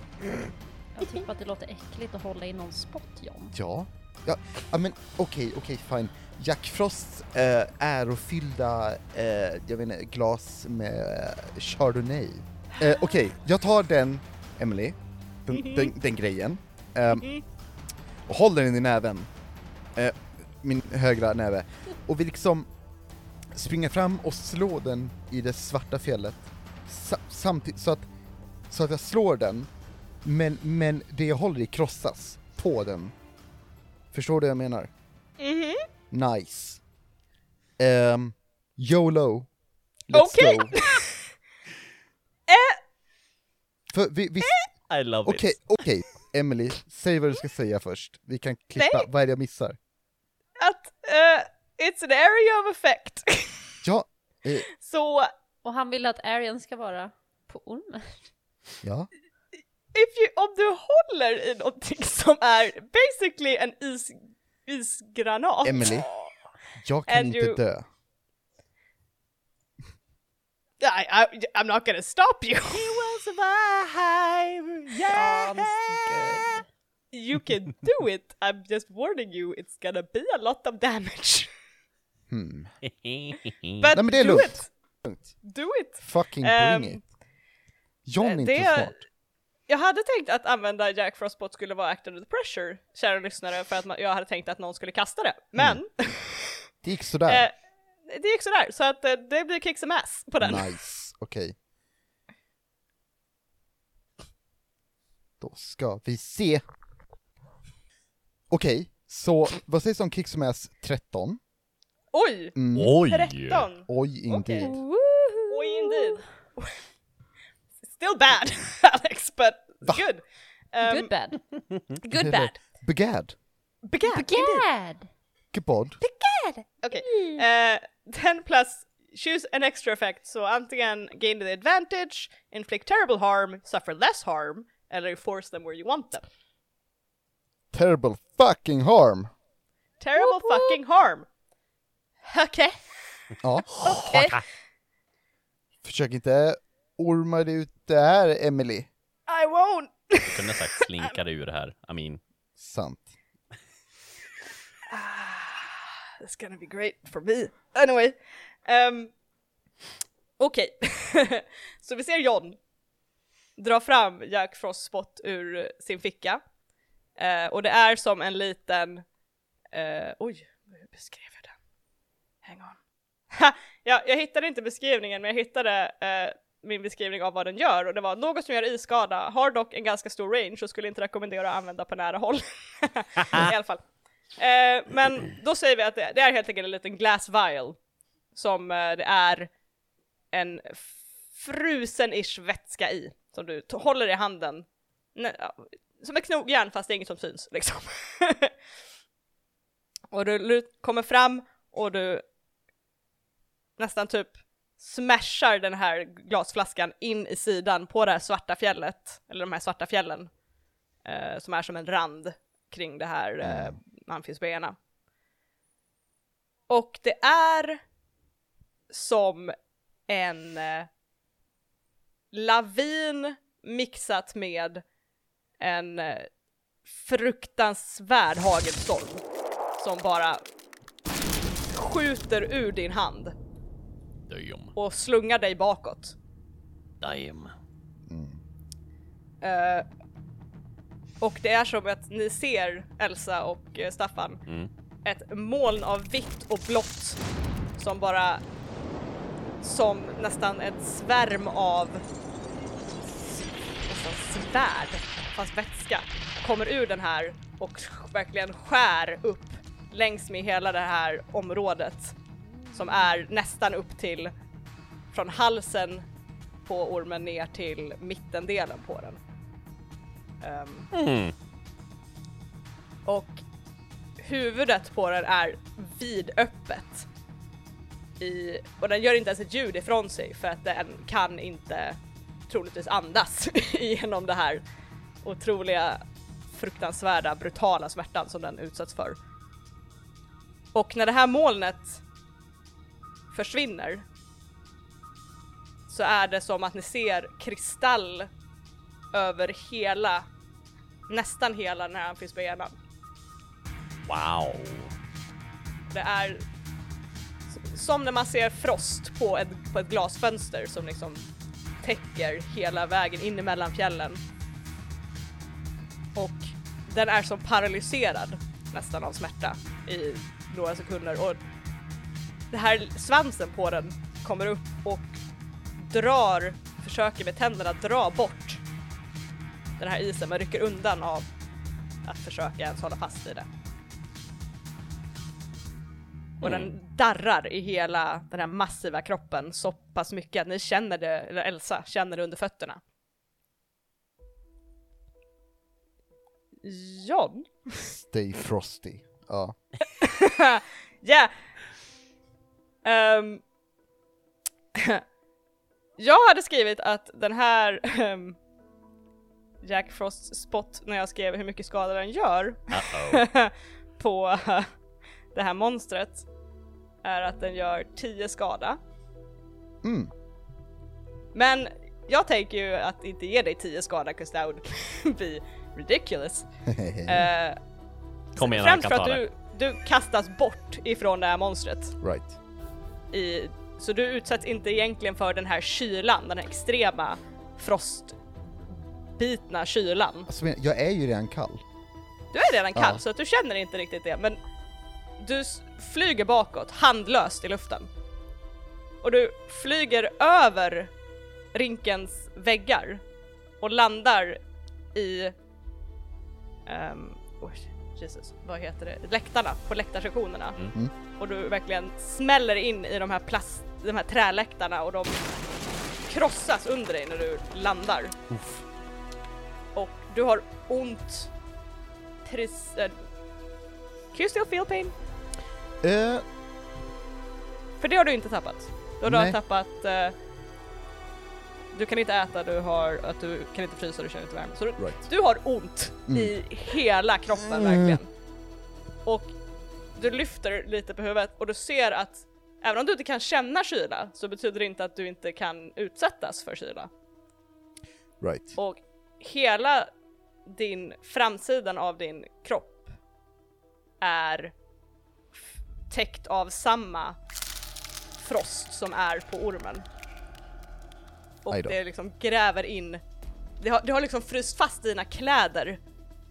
Jag tycker att det låter äckligt att hålla i någon spott John. Ja, ja, ja men okej, okej, fine. Jack Frosts eh, ärofyllda, eh, jag vet inte, glas med Chardonnay. Eh, okej, jag tar den, Emily, den, den, den grejen, Mhm. och håller den i näven, eh, min högra näve, och vill liksom springa fram och slå den i det svarta fjället, sa, samtidigt, så att, så att jag slår den, men, men det jag håller i krossas på den. Förstår du vad jag menar? Mhm. Nice. Um, YOLO. Let's Okej. go. [LAUGHS] Eh. För vi, vi, I love okej, it. okej, Emily, säg vad du ska säga först. Vi kan klippa, Nej. vad är det jag missar? Att eh, it's an area of effect. [LAUGHS] Ja, eh, Så Och han vill att Arian ska vara på ormen. ja, if you, om du håller i någonting som är basically en is, isgranat. Emily. jag kan And inte you- dö. I, I, I'm not gonna stop you. Sounds good. You can do it. I'm just warning you. It's gonna be a lot of damage. Hmm. [LAUGHS] But Nej men det är do lugnt. it. Do it. Fucking Ehm, bring it. John är inte smart. Jag hade tänkt att använda Jack Frostbot skulle vara Act Under the Pressure, kära lyssnare, för att man, jag hade tänkt att någon skulle kasta det. Men Det gick sådär. eh, det gick sådär, så att eh, det blir kick some ass på den. Nice, okej. Då ska vi se. Okej, så vad sägs om Kick Some Ass 13? Oj! Mm. Oj! 13! Oj, indeed. Oj, [LAUGHS] indeed. Still bad, [LAUGHS] Alex, but good. Um, Good bad. [LAUGHS] Good bad. Begad. Begad. Bad! Gebod. Okej. Eh, 10 plus choose an extra effect, så antingen gain the advantage, inflict terrible harm, suffer less harm, eller force them where you want them. Terrible fucking harm. Terrible fucking harm. Okej. Ja, Okej. försök inte orma dig ut det här, Emily. I won't. Jag kunde sagt slinka dig ur det här. I mean, Sant. It's gonna be great for me. Anyway. Um, Okej. [LAUGHS] så vi ser John dra fram Jack Frost spot ur sin ficka. Eh, och det är som en liten... eh, oj, hur beskrev jag den? Hang on. Ha, ja, jag hittade inte beskrivningen men jag hittade eh, min beskrivning av vad den gör och det var något som gör isskada, har dock en ganska stor range och skulle inte rekommendera att använda på nära håll. [LAUGHS] I alla fall. Eh, men då säger vi att det, det är helt enkelt en liten glass vial som eh, det är en frusen-ish vätska i som du håller i handen. Som ett knogjärn fast det är inget som syns liksom. [LAUGHS] och du kommer fram och du nästan typ smashar den här glasflaskan in i sidan på det här svarta fjället, eller de här svarta fjällen, eh, som är som en rand kring det här eh, Manfinsbyarna. Och det är som en eh, lavin mixat med en eh, fruktansvärd hagelstorm som bara skjuter ur din hand Damn. och slungar dig bakåt. Damn. Eh, och det är som att ni ser Elsa och eh, Staffan Mm. ett moln av vitt och blått som bara som nästan ett svärm av nästan svärd fast vätska kommer ur den här och verkligen skär upp längs med hela det här området som är nästan upp till från halsen på ormen ner till mittendelen på den. Ehm, Mm. och huvudet på den är vidöppet. I, och den gör inte ens ett ljud ifrån sig för att den kan inte troligtvis andas [LAUGHS] genom det här otroliga fruktansvärda brutala smärtan som den utsätts för. Och när det här molnet försvinner så är det som att ni ser kristall över hela, nästan hela den här amfisbenan. Wow. Det är som när man ser frost på ett, på ett glasfönster som liksom täcker hela vägen in emellan fjällen. Och den är som paralyserad nästan av smärta i några sekunder och det här svansen på den kommer upp och drar, försöker med tänderna dra bort den här isen men rycker undan av att försöka ens hålla fast i det. Och den darrar i hela den här massiva kroppen så pass mycket att ni känner det, eller Elsa känner det under fötterna. John? Stay frosty. Ja. [LAUGHS] Ja! Ehm, [LAUGHS] jag hade skrivit att den här ehm, Jack Frost spot när jag skrev hur mycket skada den gör [LAUGHS] på det här monstret är att den gör 10 skada. Mm. Men jag tänker ju att inte ge dig 10 skada 'cause that would [LAUGHS] be ridiculous. [LAUGHS] Eh, Kom igen, främst för att du, du kastas bort ifrån det här monstret. right. I, så du utsätts inte egentligen för den här kylan, den här extrema frostbitna kylan. Alltså, jag är ju redan kall. Du är redan kall Ja. så att du känner inte riktigt det men du flyger bakåt handlöst i luften. Och du flyger över rinkens väggar och landar i um, Jesus, vad heter det? Läktarna, på läktarsektionerna. Mm. Och du verkligen smäller in i de här plast, de här träläktarna och de krossas under dig när du landar. Uff. Och du har ont. Precis. Uh, can you still feel pain? Eh, För det har du inte tappat. Du har Nej. tappat eh, du kan inte äta, du har, att du kan inte frysa, du känner inte värme. Så du, right. du har ont Mm. i hela kroppen Mm. verkligen. Och du lyfter lite på huvudet och du ser att även om du inte kan känna kyla så betyder det inte att du inte kan utsättas för kyla. Right. Och hela din framsidan av din kropp är täckt av samma frost som är på ormen. Och det liksom gräver in, det har, det har liksom fryst fast dina kläder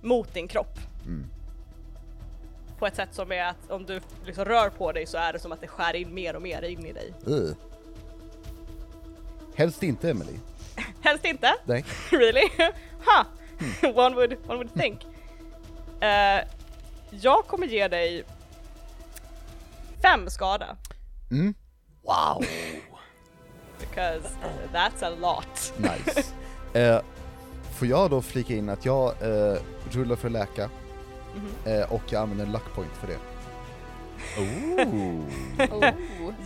mot din kropp. Mm. På ett sätt som är att om du liksom rör på dig så är det som att det skär in mer och mer in i dig. Uh. Helst inte Emily. [LAUGHS] Helst inte. Nej. [LAUGHS] really? [LAUGHS] Ha! one, would, one would think. Eh, jag kommer ge dig fem skada. Mm. Wow! Because that's a lot. Nice. [LAUGHS] eh, får jag då flika in att jag eh, rullar för läka Mhm. eh, och jag använder en luck point för det. Ooh. Oh.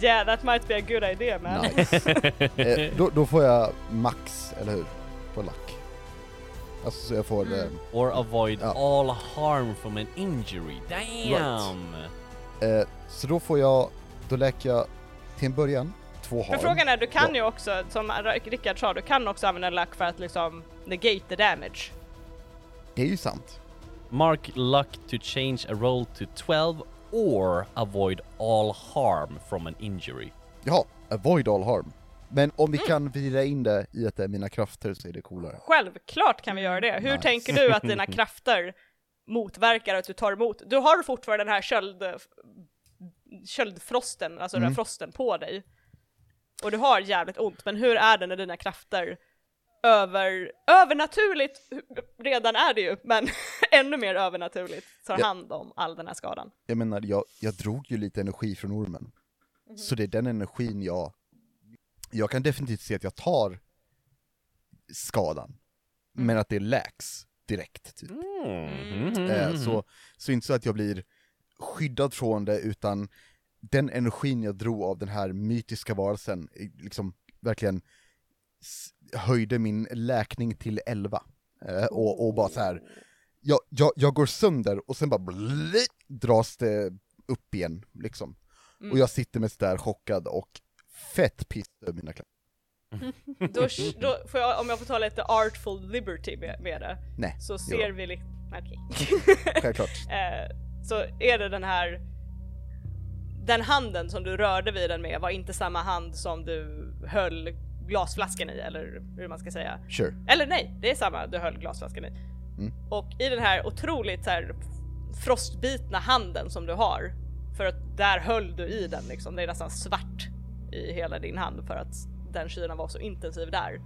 Yeah, that might be a good idea man. Nice. [LAUGHS] eh, då, då får jag max, eller hur? På luck. Alltså så jag får... Mm. Eh, Or avoid Ja. all harm from an injury. Damn! Eh, så då får jag, då läker jag till en början två harm. För frågan är, du kan Ja. ju också, som Rickard sa, du kan också använda luck för att liksom negate the damage. Det är ju sant. Mark luck to change a roll to 12 or avoid all harm from an injury. Jaha, avoid all harm. Men om Mm. vi kan vrida in det i att det är mina krafter så är det coolare. Självklart kan vi göra det. Hur Nice. tänker du att dina [LAUGHS] krafter motverkar att du tar emot? Du har fortfarande den här köld, köldfrosten, alltså den Mm. här frosten på dig. Och du har jävligt ont, men hur är det när dina krafter över, övernaturligt, redan är det ju, men [LAUGHS] ännu mer övernaturligt tar hand om all den här skadan? Jag menar, jag, jag drog ju lite energi från ormen. Mhm. Så det är den energin jag... Jag kan definitivt se att jag tar skadan. Mm. Men att det läks direkt, typ. Mm. Eh, så, så inte så att jag blir skyddad från det, utan den energin jag drog av den här mytiska varelsen, liksom verkligen höjde min läkning till 11. Eh, och, och bara så här. Jag, jag, jag går sönder och sen bara bli, dras det upp igen, liksom. Mm. Och jag sitter med sådär chockad och fett piss över mina kläder. [LAUGHS] Då, då jag, om jag får ta lite artful liberty med, med det, Nej, så ser gör vi lite, okej. [LAUGHS] självklart. [LAUGHS] eh, så är det den här den handen som du rörde vid den med var inte samma hand som du höll glasflaskan i eller hur man ska säga. Sure. Eller nej, det är samma du höll glasflaskan i. Mm. Och i den här otroligt så här frostbitna handen som du har, för att där höll du i den liksom, det är nästan svart i hela din hand för att den kylan var så intensiv där.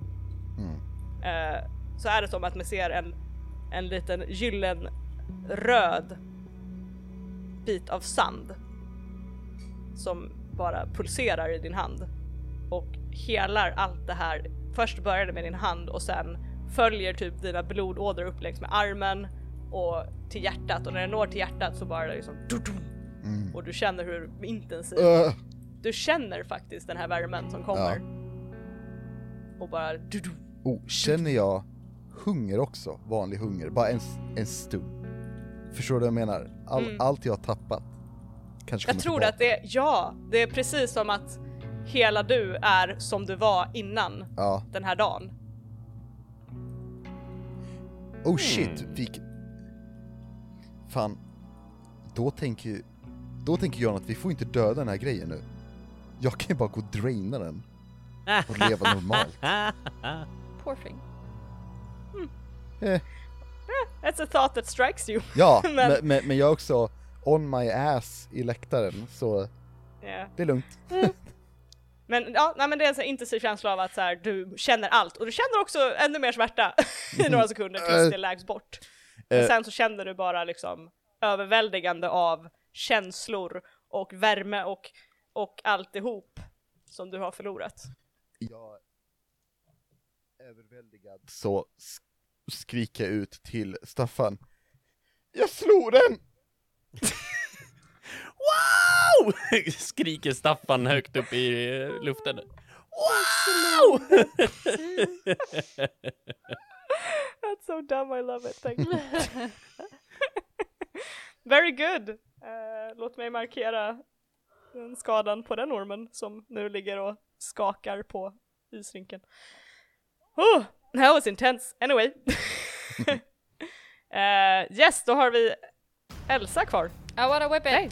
Mm. Eh, så är det som att man ser en, en liten gyllen röd bit av sand som bara pulserar i din hand och helar allt det här. Först börjar det med din hand och sen följer typ dina blodådror upp längs med armen och till hjärtat och när det når till hjärtat så bara liksom Mm. och du känner hur intensivt Uh, du känner faktiskt den här värmen som kommer. Och bara oh, känner jag hunger också? Vanlig hunger, bara en, en stund. Förstår du vad jag menar? All, Mm. Allt jag har tappat kanske Jag tror tillbaka. att det, ja, det är precis som att hela du är som du var innan Ja. den här dagen. Oh shit, vilk... Fan. Då tänker. Då tänker jag att vi får inte döda den här grejen nu. Jag kan ju bara gå och draina den. Och leva normalt. [LAUGHS] Poor thing. Eh, That's a thought that strikes you. ja, [LAUGHS] Men- men, men, jag är också on my ass i läktaren, så Ja. det är lugnt. Men ja, nej, men det är en här intensiv känsla av att så här, du känner allt och du känner också ännu mer smärta [LAUGHS] i några sekunder tills det läks bort. Men Eh. sen så känner du bara liksom överväldigande av känslor och värme och, och alltihop som du har förlorat. Jag överväldigad så sk- skriker jag ut till Staffan. Jag slog den! [LAUGHS] Wow! [LAUGHS] Skriker Staffan högt upp i luften. Wow! [LAUGHS] That's so dumb, I love it, thank you. Very good! Eh, låt mig markera den skadan på den ormen som nu ligger och skakar på isrinken. Oh, that was intense. Anyway. [LAUGHS] Eh, yes, då har vi Elsa kvar. I wanna whip it! Nej.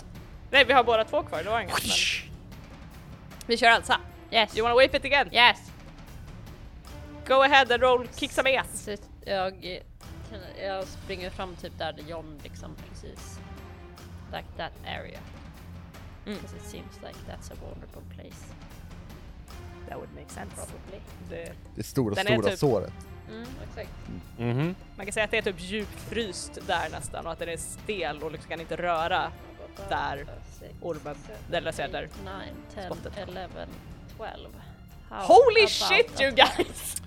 Nej, vi har båda två kvar, det var inget. Men... Vi kör Elsa. Yes! You wanna whip it again? Yes! Go ahead and roll kick some ass. Jag, jag springer fram typ där John liksom precis. Like that area. Mm. Because it seems like that's a vulnerable place. That would make sense. Probably. Det, Det stora, Den stora typ- såret. Mm, exakt. Mhm. man kan säga att det är typ djupfryst där nästan och att den är stel och liksom kan inte röra Där. ormen, eller så där 9, 10, spottet. 11, 12. How Holy shit you guys!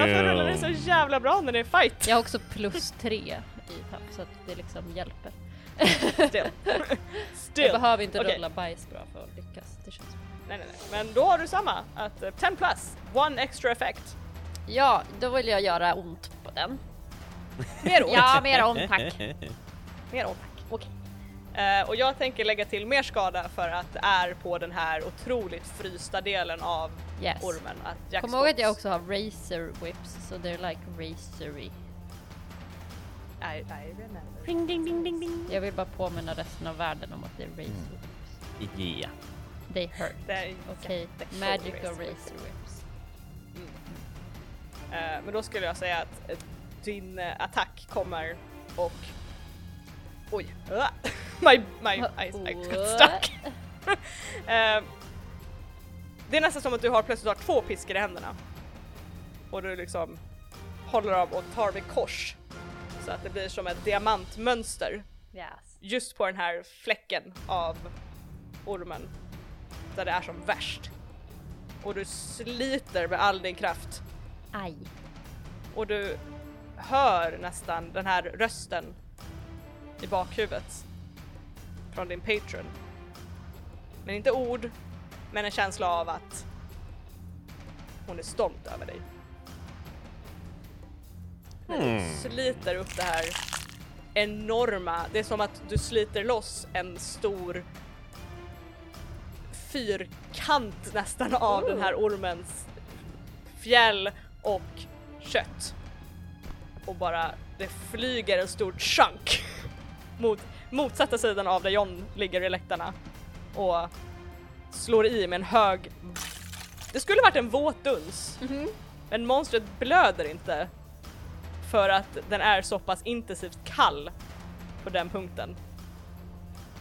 Varför rullar det så Damn. jävla bra när det är fight? Jag har också plus 3 i tapp så att det liksom hjälper. Still. [LAUGHS] Jag Still. behöver inte Okej. rulla bajs bra för att lyckas. Det känns Nej, nej, nej. Men då har du samma, att eh, 10 plus, one extra effect. Ja, då vill jag göra ont på den. [LAUGHS] Mer ont. Ja, mer ont tack. [LAUGHS] Mer ont tack. Okej. Eh, och jag tänker lägga till mer skada för att det är på den här otroligt frysta delen av Yes. ormen. Att Jack Kom ihåg att jag också har razor whips, så they're like razory. I, I remember. Ding, ding, ding, ding, ding. Jag vill bara påminna resten av världen om att det är razor Mm. whips. Yeah. They hurt. Okej, jättecool magical razor whips. Eh, men då skulle jag säga att eh, din eh, attack kommer och... Oj! [LAUGHS] My my eyes got stuck. [LAUGHS] Eh, det är nästan som att du har plötsligt har två piskor i händerna. Och du liksom håller av och tar vid kors. Så att det blir som ett diamantmönster Yes. just på den här fläcken av ormen. Där det är som värst. Och du sliter med all din kraft Aj. och du hör nästan den här rösten i bakhuvudet från din patron. Men inte ord, men en känsla av att hon är stolt över dig. När du sliter upp det här enorma, det är som att du sliter loss en stor fyrkant nästan av den här ormens fjäll och kött. Och bara, det flyger en stor chunk mot motsatta sidan av där John ligger i läktarna och slår i med en hög... Det skulle varit en våt duns, men monstret blöder inte för att den är så pass intensivt kall på den punkten.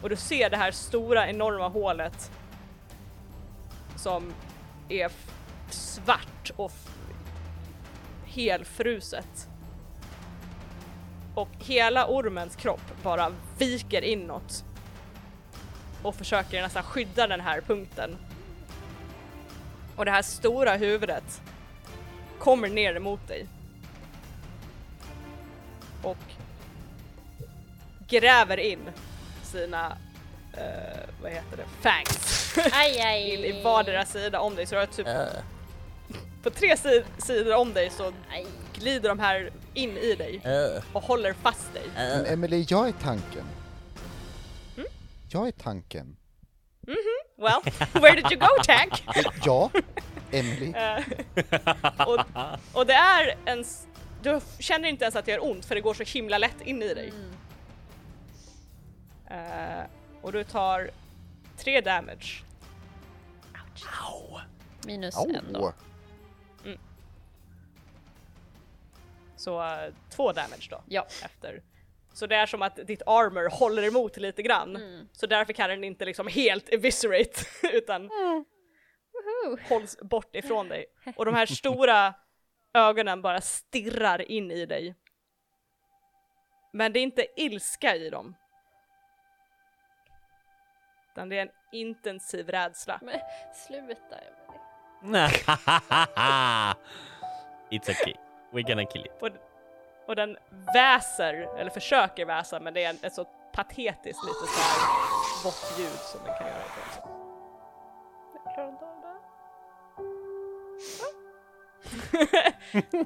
Och du ser det här stora enorma hålet som är svart och helfruset. Och hela ormens kropp bara viker inåt och försöker nästan skydda den här punkten. Och det här stora huvudet kommer ner emot dig. Och gräver in sina, uh, vad heter det, fangs Aj, [LAUGHS] aj. in i vardera sida om dig. Så du har typ på tre si- sidor om dig så Aj. glider de här in i dig och håller fast dig. Men Emily, jag är tanken. Mm? Jag är tanken. Well, where did you go Tank? Eh, [LAUGHS] Ja, Emily. Eh, och, och det är en... Du känner inte ens att det gör ont för det går så himla lätt in i dig. Eh, och du tar tre damage. Minus en då. Au. Så eh, två damage då. Ja. Efter. Så det är som att ditt armor håller emot lite grann. Mm. Så därför kan den inte liksom helt eviscerate [LAUGHS] utan Woho. hålls bort ifrån dig. Och de här stora ögonen bara stirrar in i dig. Men det är inte ilska i dem. Utan det är en intensiv rädsla. Men sluta Emelie. [LAUGHS] It's okay. We're gonna kill it. Och, och den väser, eller försöker väsa, men det är en, ett så patetiskt lite så här vått ljud som den kan göra ifrån sig. Jag klarar inte av det.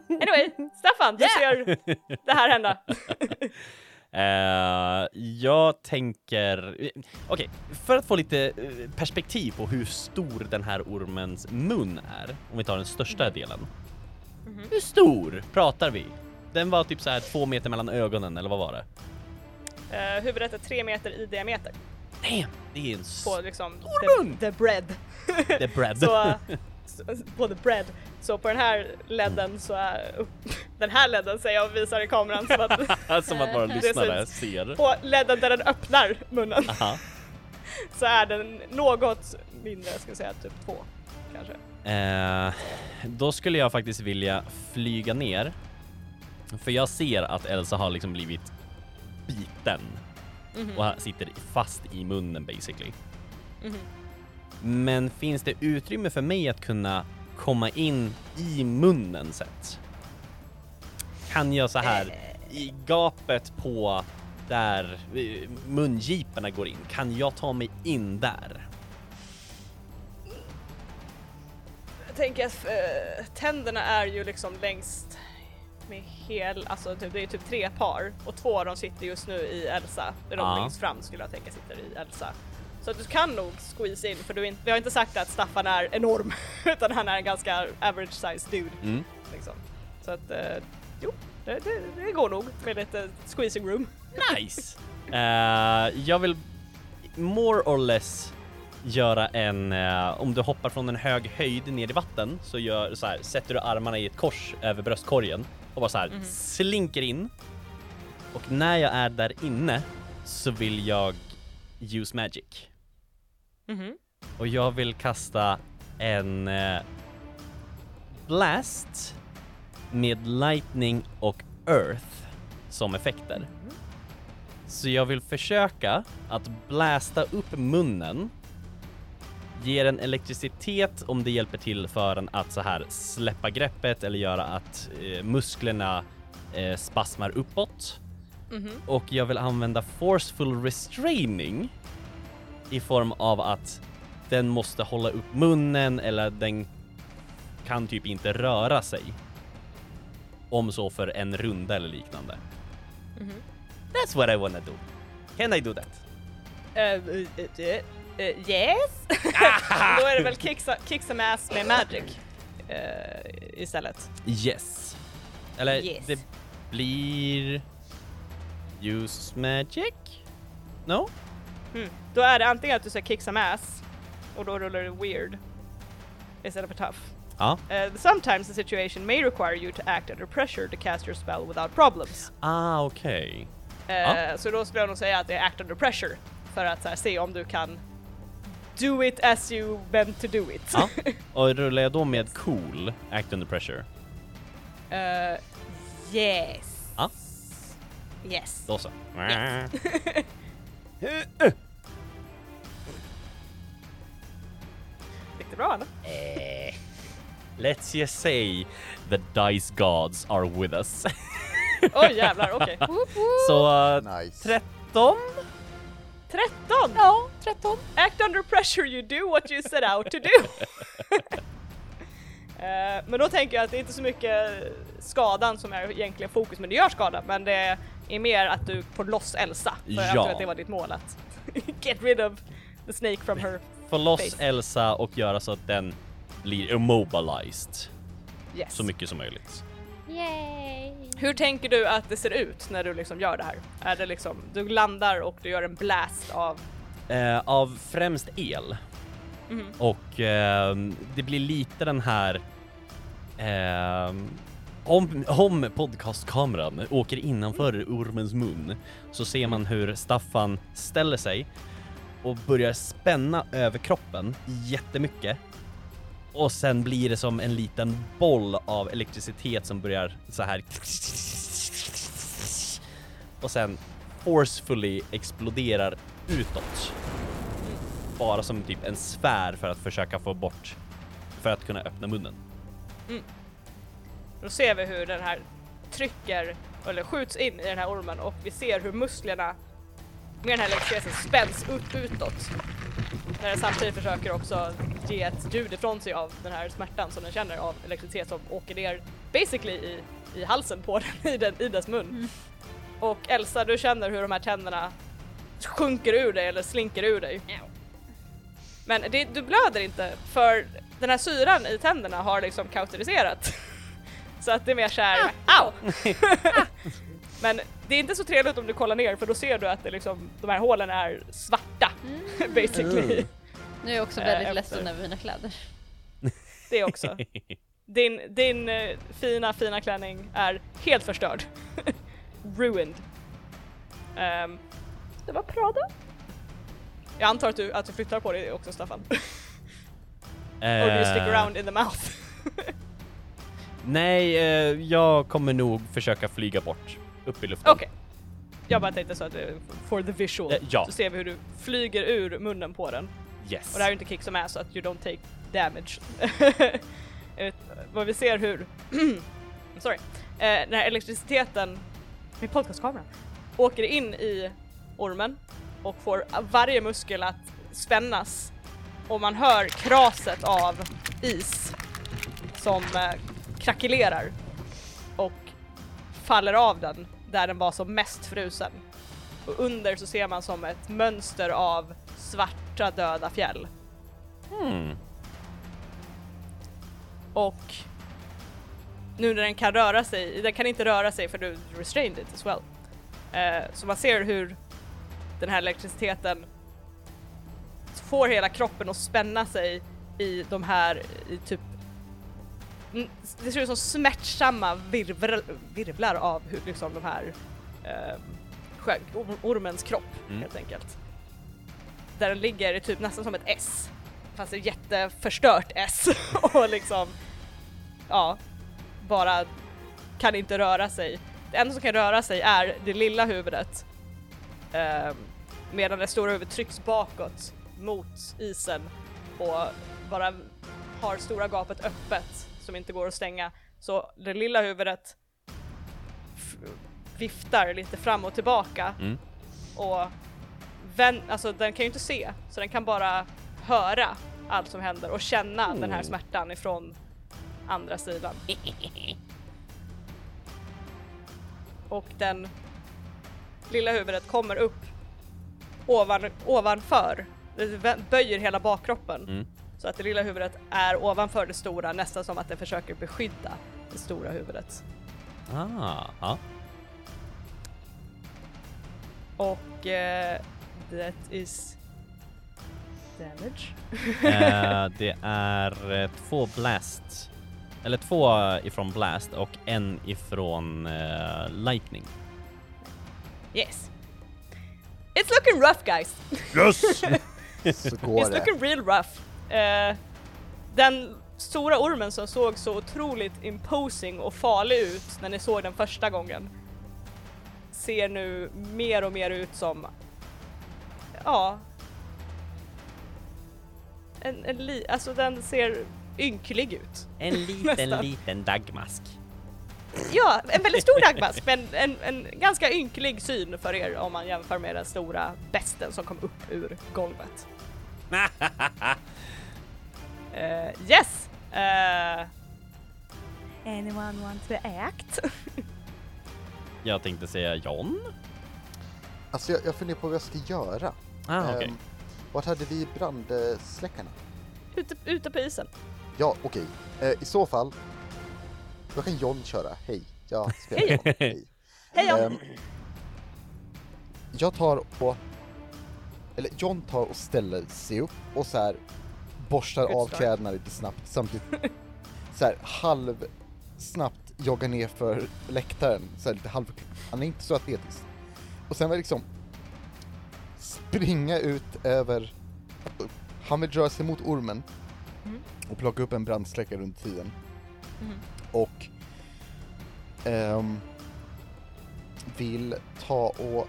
[LAUGHS] anyway, Staffan, du ser det här hända. [LAUGHS] Eh, jag tänker... eh, Okej, för att få lite eh, perspektiv på hur stor den här ormens mun är, om vi tar den största delen. Hur stor pratar vi? Den var typ så här två meter mellan ögonen, eller vad var det? Uh, huvudet är tre meter i diameter Damn! Det är en på liksom Stor mun! the, the bread. the bread. [LAUGHS] så, [LAUGHS] på the bread. Så på den här ledden så är, den här ledden säger jag och visar i kameran som att [LAUGHS] Som att våra lyssnare ser. på ledden där den öppnar munnen Aha. så är den något mindre, jag skulle säga typ två kanske. Eh, då skulle jag faktiskt vilja flyga ner. För jag ser att Elsa har liksom blivit biten och här sitter fast i munnen basically. Mhm. Men finns det utrymme för mig att kunna komma in i munnen sett? Kan jag så här i gapet på där eh, mungiporna går in, kan jag ta mig in där? Jag tänker att eh, tänderna är ju liksom längst med hel, alltså typ, det är typ tre par och två av dem sitter just nu i Elsa. De Ja. längst fram skulle jag tänka sitter i Elsa. Så att du kan nog squeeze in för du inte, vi har inte sagt att Staffan är enorm [LAUGHS] utan han är en ganska average size dude. Mm. Liksom. Så att, eh, jo, det, det, det går nog med lite squeezing room. Nice! [LAUGHS] Eh, jag vill more or less göra en, eh, om du hoppar från en hög höjd ner i vatten så gör så här, sätter du armarna i ett kors över bröstkorgen och bara så här slinker in. Och när jag är där inne så vill jag use magic. Mhm. Och jag vill kasta en eh, blast med lightning och earth som effekter. Så jag vill försöka att blästa upp munnen, ge den elektricitet om det hjälper till för en att så här släppa greppet eller göra att eh, musklerna eh, spasmar uppåt. Mhm. Och jag vill använda forceful restraining i form av att den måste hålla upp munnen eller den kan typ inte röra sig. Om så för en runda eller liknande. Mhm. That's what I wanna do. Can I do that? Eh, eh, eh, yes! [LAUGHS] Då är det väl kick, kick some ass med magic eh, istället. Yes. Eller Yes. det blir... Use magic? No? Mm. Då är det antingen att du säger kick some ass och då rullar du weird istället för tough. Ja. Uh, sometimes the situation may require you to act under pressure to cast your spell without problems. Ah, okej. Eh, Ja. Så då skulle jag nog säga att det är act under pressure för att här, se om du kan do it as you meant to do it. Ja. [LAUGHS] Och rullar jag då med cool, act under pressure? Eh, yes. Ja. Yes. Då så. Yes. [LAUGHS] [LAUGHS] Gick det bra eller? Eh, Let's just say the dice gods are with us. [LAUGHS] Oj jävlar, okej. [LAUGHS] Så uh, Nice. 13? 13! Ja, 13. Act under pressure, you do what you set out to do. [LAUGHS] Eh, men då tänker jag att det är inte så mycket skadan som är egentligen fokus, men det gör skada, men det är mer att du får loss Elsa. För jag Ja. antar att det var ditt mål att get rid of the snake from her. Få loss Face. Elsa och göra så att den blir immobilized Yes. så mycket som möjligt. Yay! Hur tänker du att det ser ut när du liksom gör det här? Är det liksom, du landar och du gör en blast av... Eh, av främst el. Mhm. Och ehm, det blir lite den här ehm, om, om podcastkameran åker innanför ormens mun så ser man hur Staffan ställer sig och börjar spänna över kroppen jättemycket. Och sen blir det som en liten boll av elektricitet som börjar så här och sen forcefully exploderar utåt. Bara som typ en sfär för att försöka få bort, för att kunna öppna munnen. Mm. Då ser vi hur den här trycker, eller skjuts in i den här ormen och vi ser hur musklerna med den här elektriciteten spänns ut, utåt. När den samtidigt försöker också ge ett ljud ifrån sig av den här smärtan som den känner av elektricitet som åker ner basically i, i halsen på den, [LAUGHS] i, den, i dess mun. Och Elsa, du känner hur de här tänderna sjunker ur dig eller slinker ur dig. Men det, du blöder inte för den här syran i tänderna har liksom kauteriserat. [LAUGHS] Så att det är mer såhär, au! Men det är inte så trevligt om du kollar ner för då ser du att det liksom, de här hålen är svarta basically. Mm. Nu är jag också Eh, väldigt efter. ledsen över mina kläder. Det också. [LAUGHS] Din, din eh, fina, fina klänning är helt förstörd. [LAUGHS] Ruined. Ehm, det var Prada. Jag antar att du, att du flyttar på dig också Staffan. [LAUGHS] Or do you stick Eh, around in the mouth? Nej, jag kommer nog försöka flyga bort, upp i luften. Okej. Jag bara tänkte så att det for the visual. Eh, ja. Så ser vi hur du flyger ur munnen på den. Yes. Och det här är ju inte kick som är så att you don't take damage. [LAUGHS] Eh, Vad vi ser hur, [CLEARS THROAT] sorry, eh, när elektriciteten med podcastkameran åker in i ormen och får varje muskel att spännas och man hör kraset av is som eh, krackelerar och faller av den där den var som mest frusen. Och under så ser man som ett mönster av svarta döda fjäll. Hmm. Och nu när den kan röra sig, den kan inte röra sig för du restrained it as well. Eh, så man ser hur den här elektriciteten får hela kroppen att spänna sig i de här, i typ Mm, det ser ut som smärtsamma virvlar, virvlar av hur liksom de här eh, sjö- ormens kropp Mm. helt enkelt. Där den ligger typ nästan som ett S. Fast ett jätteförstört S [LAUGHS] och liksom ja, bara kan inte röra sig. Det enda som kan röra sig är det lilla huvudet eh, medan det stora huvudet trycks bakåt mot isen och bara har stora gapet öppet som inte går att stänga. Så det lilla huvudet viftar lite fram och tillbaka Mm. och vän, alltså den kan ju inte se så den kan bara höra allt som händer och känna den här Oh. smärtan ifrån andra sidan. [LAUGHS] Och den lilla huvudet kommer upp ovan, ovanför, böjer hela bakkroppen Mm. Så att det lilla huvudet är ovanför det stora nästan som att det försöker beskydda det stora huvudet. Ah, ja. Och eh, that is damage. Eh, [LAUGHS] det är eh, två blast. Eller två ifrån blast och en ifrån eh, lightning. Yes. It's looking rough guys. Yes! [LAUGHS] Så går It's det. looking real rough. Eh, den stora ormen som såg så otroligt imposing och farlig ut när ni såg den första gången ser nu mer och mer ut som, ja, en, en li- alltså den ser ynklig ut. En [LAUGHS] liten, liten dagmask. Ja, en väldigt stor dagmask [LAUGHS] men en, en ganska ynklig syn för er om man jämför med den stora besten som kom upp ur golvet. [LAUGHS] Eh, yes! Eh, anyone want to act? [LAUGHS] Jag tänkte säga John. Alltså jag, jag funderar på vad jag ska göra. Ah. Ehm, vart hade vi brandsläckarna? ute, ute på isen. Ja, okej. Eh, I så fall, då kan John köra. Hej, jag [LAUGHS] spelar Hej, John. Hej. Hej John! Ehm, jag tar och, eller John tar och ställer sig upp och så här borstar Good av start. kläderna lite snabbt samtidigt [LAUGHS] så här halv snabbt joggar ner för läktaren, så här lite halv, han är inte så atletisk. Och sen vill liksom springa ut över, han vill röra sig mot ormen Mm. och plocka upp en brandsläckare under tiden. Mhm. Och ehm, vill ta och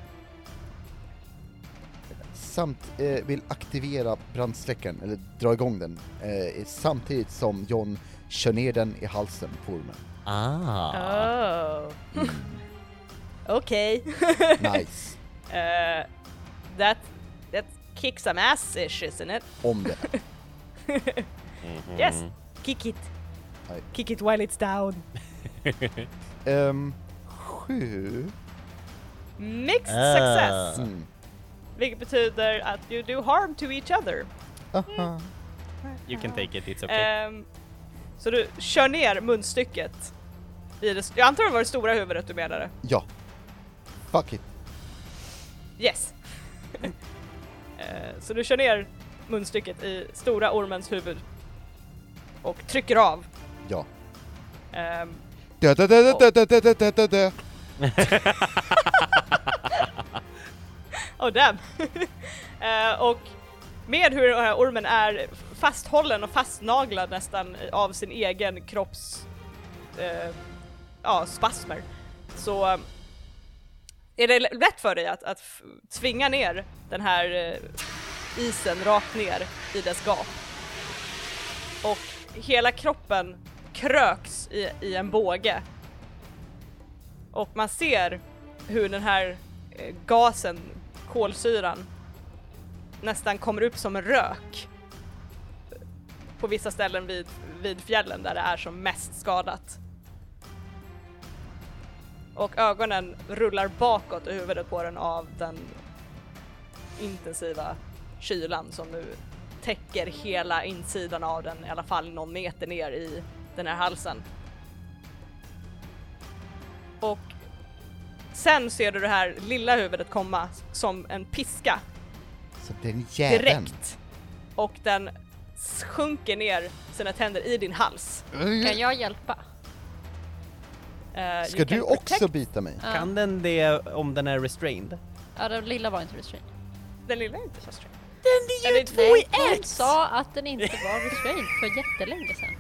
samt eh, vill aktivera brandsläckaren, eller dra igång den, eh, samtidigt som John kör ner den i halsen på ormen. Ah. Oh. [LAUGHS] Okej. Nice. [LAUGHS] Eh, that, that kicks some ass-ish isn't it? Om det. [LAUGHS] Mhm. Yes! Kick it! Nej. Kick it while it's down. Ehm, sju. Mixed Ah. success! Mm. Vilket betyder att you do harm to each other. Aha. You can take it, it's okay. Ehm, så du kör ner munstycket i det, jag antar det var det stora huvudet du menade? Ja. Fuck it. Yes! [LAUGHS] Eh, så du kör ner munstycket i stora ormens huvud och trycker av. Ja. Dö, dö, dö, dö, dö, dö, dö, dö, dö, dö. [LAUGHS] [LAUGHS] Oh damn! uh, och med hur den här ormen är fasthållen och fastnaglad nästan av sin egen kropps uh, ja, spasmer så eh, är det lätt för dig att, att tvinga ner den här isen rakt ner i dess gap. Och hela kroppen kröks i, i en båge. Och man ser hur den här gasen, kolsyran, nästan kommer upp som rök på vissa ställen vid, vid fjällen där det är som mest skadat. och ögonen rullar bakåt i huvudet på den av den intensiva kylan som nu täcker hela insidan av den, i alla fall någon meter ner i den här halsen. Och sen ser du det här lilla huvudet komma som en piska Så den jäveln. direkt och den sjunker ner sina tänder i din hals. Kan jag hjälpa? Eh, Ska du can också protect- bita mig? Ja. Kan den det om den är restrained? Ja, den lilla var inte restrained. Den lilla är inte så sträng. Den är ju Nej, hon sa att den inte [LAUGHS] var restrained för jättelänge sedan.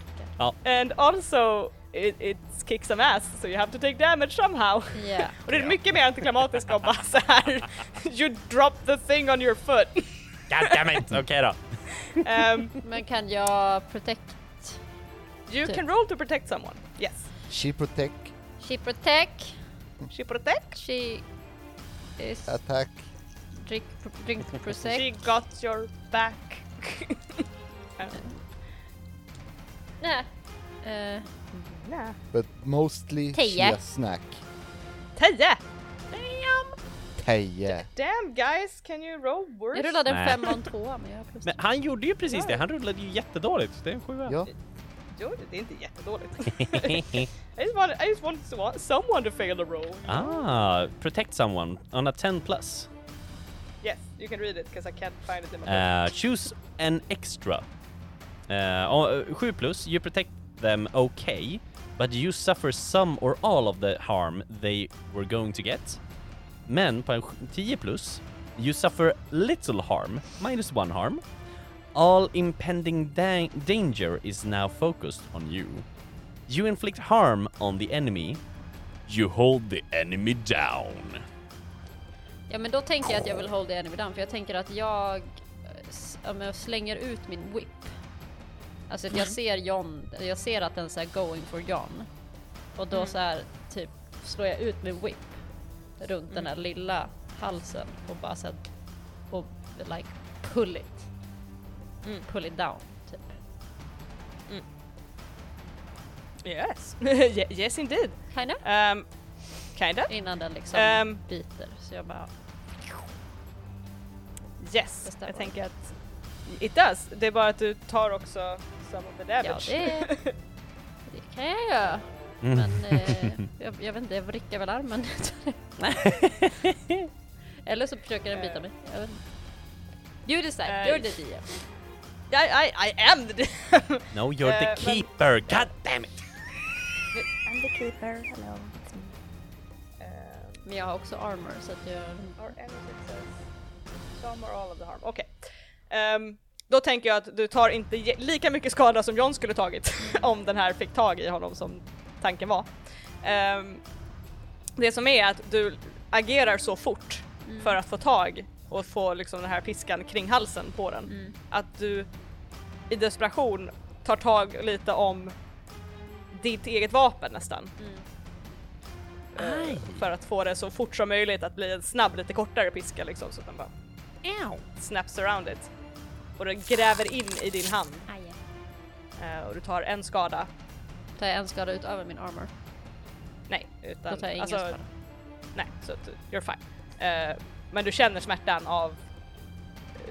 And also it, it kicks some ass so you have to take damage somehow. Ja. [LAUGHS] Och det är mycket mer antiklimatiskt om bara så här. [LAUGHS] you drop the thing on your foot. God damn it! [LAUGHS] Okej då. Um, Men kan jag protect? you Typ. can roll to protect someone. Yes. She protect, She protect, She protect. she is attack. drink, drink She got your back. um, Nej. Eh, nah. But mostly Tio. she a snack. Tio! Damn! Teje. Damn guys, can you roll worse? jag rullade en Nej. femma och en tvåa men jag har plus Men han gjorde ju precis det, han rullade ju jättedåligt. Det är en sjua. Ja. Jo, det är inte jättedåligt. [LAUGHS] I just want, I just want to- someone to fail the roll. ah, protect someone on a 10 plus. Yes, you can read it because I can't find it in my book. Uh, choose an extra. Uh, 7 plus, you protect them okay, but you suffer some or all of the harm they were going to get. Men på en 10 plus, you suffer little harm, minus one harm. All impending da- danger is now focused on you. You inflict harm on the enemy. You hold the enemy down. Ja men då tänker jag att jag vill hold the enemy down för jag tänker att jag, eh, jag slänger ut min whip. Alltså att jag ser John, jag ser att den är going for John. Och då så här typ slår jag ut min whip runt den här lilla halsen och bara så här, och like pull it. Pull it down typ. Yes, [LAUGHS] Ye- yes indeed. Kind of. Um, kinda. Innan den liksom Ehm. biter. Så jag bara, Yes, jag tänker att it does. Det är bara att du tar också some of the ja damage. det, [LAUGHS] det kan jag göra. Mm. Men eh, [LAUGHS] jag, jag vet inte, jag vrickar väl armen. [LAUGHS] Eller så försöker den bita mig. Jag vet inte. You decide, Eh, you're the DM. I, I, I am the No, you're the Eh, keeper, god damn it! I'm the keeper, hello. Men jag har också armor så att jag... Or any success. Some or all of the harm. Okej. Ehm, då tänker jag att du tar inte lika mycket skada som John skulle tagit [LAUGHS] om den här fick tag i honom som tanken var. Ehm, det som är att du agerar så fort för att få tag och få liksom den här piskan kring halsen på den. Mm. Att du i desperation tar tag lite om ditt eget vapen nästan. Mm. Eh, för att få det så fort som möjligt att bli en snabb, lite kortare piska liksom så att den bara Ow. snaps around it. Och den gräver in i din hand Aj. eh, och du tar en skada. Tar jag en skada utöver min armor? Nej, utan Då tar jag ingen alltså, skada. nej, så you're fine. Eh, men du känner smärtan av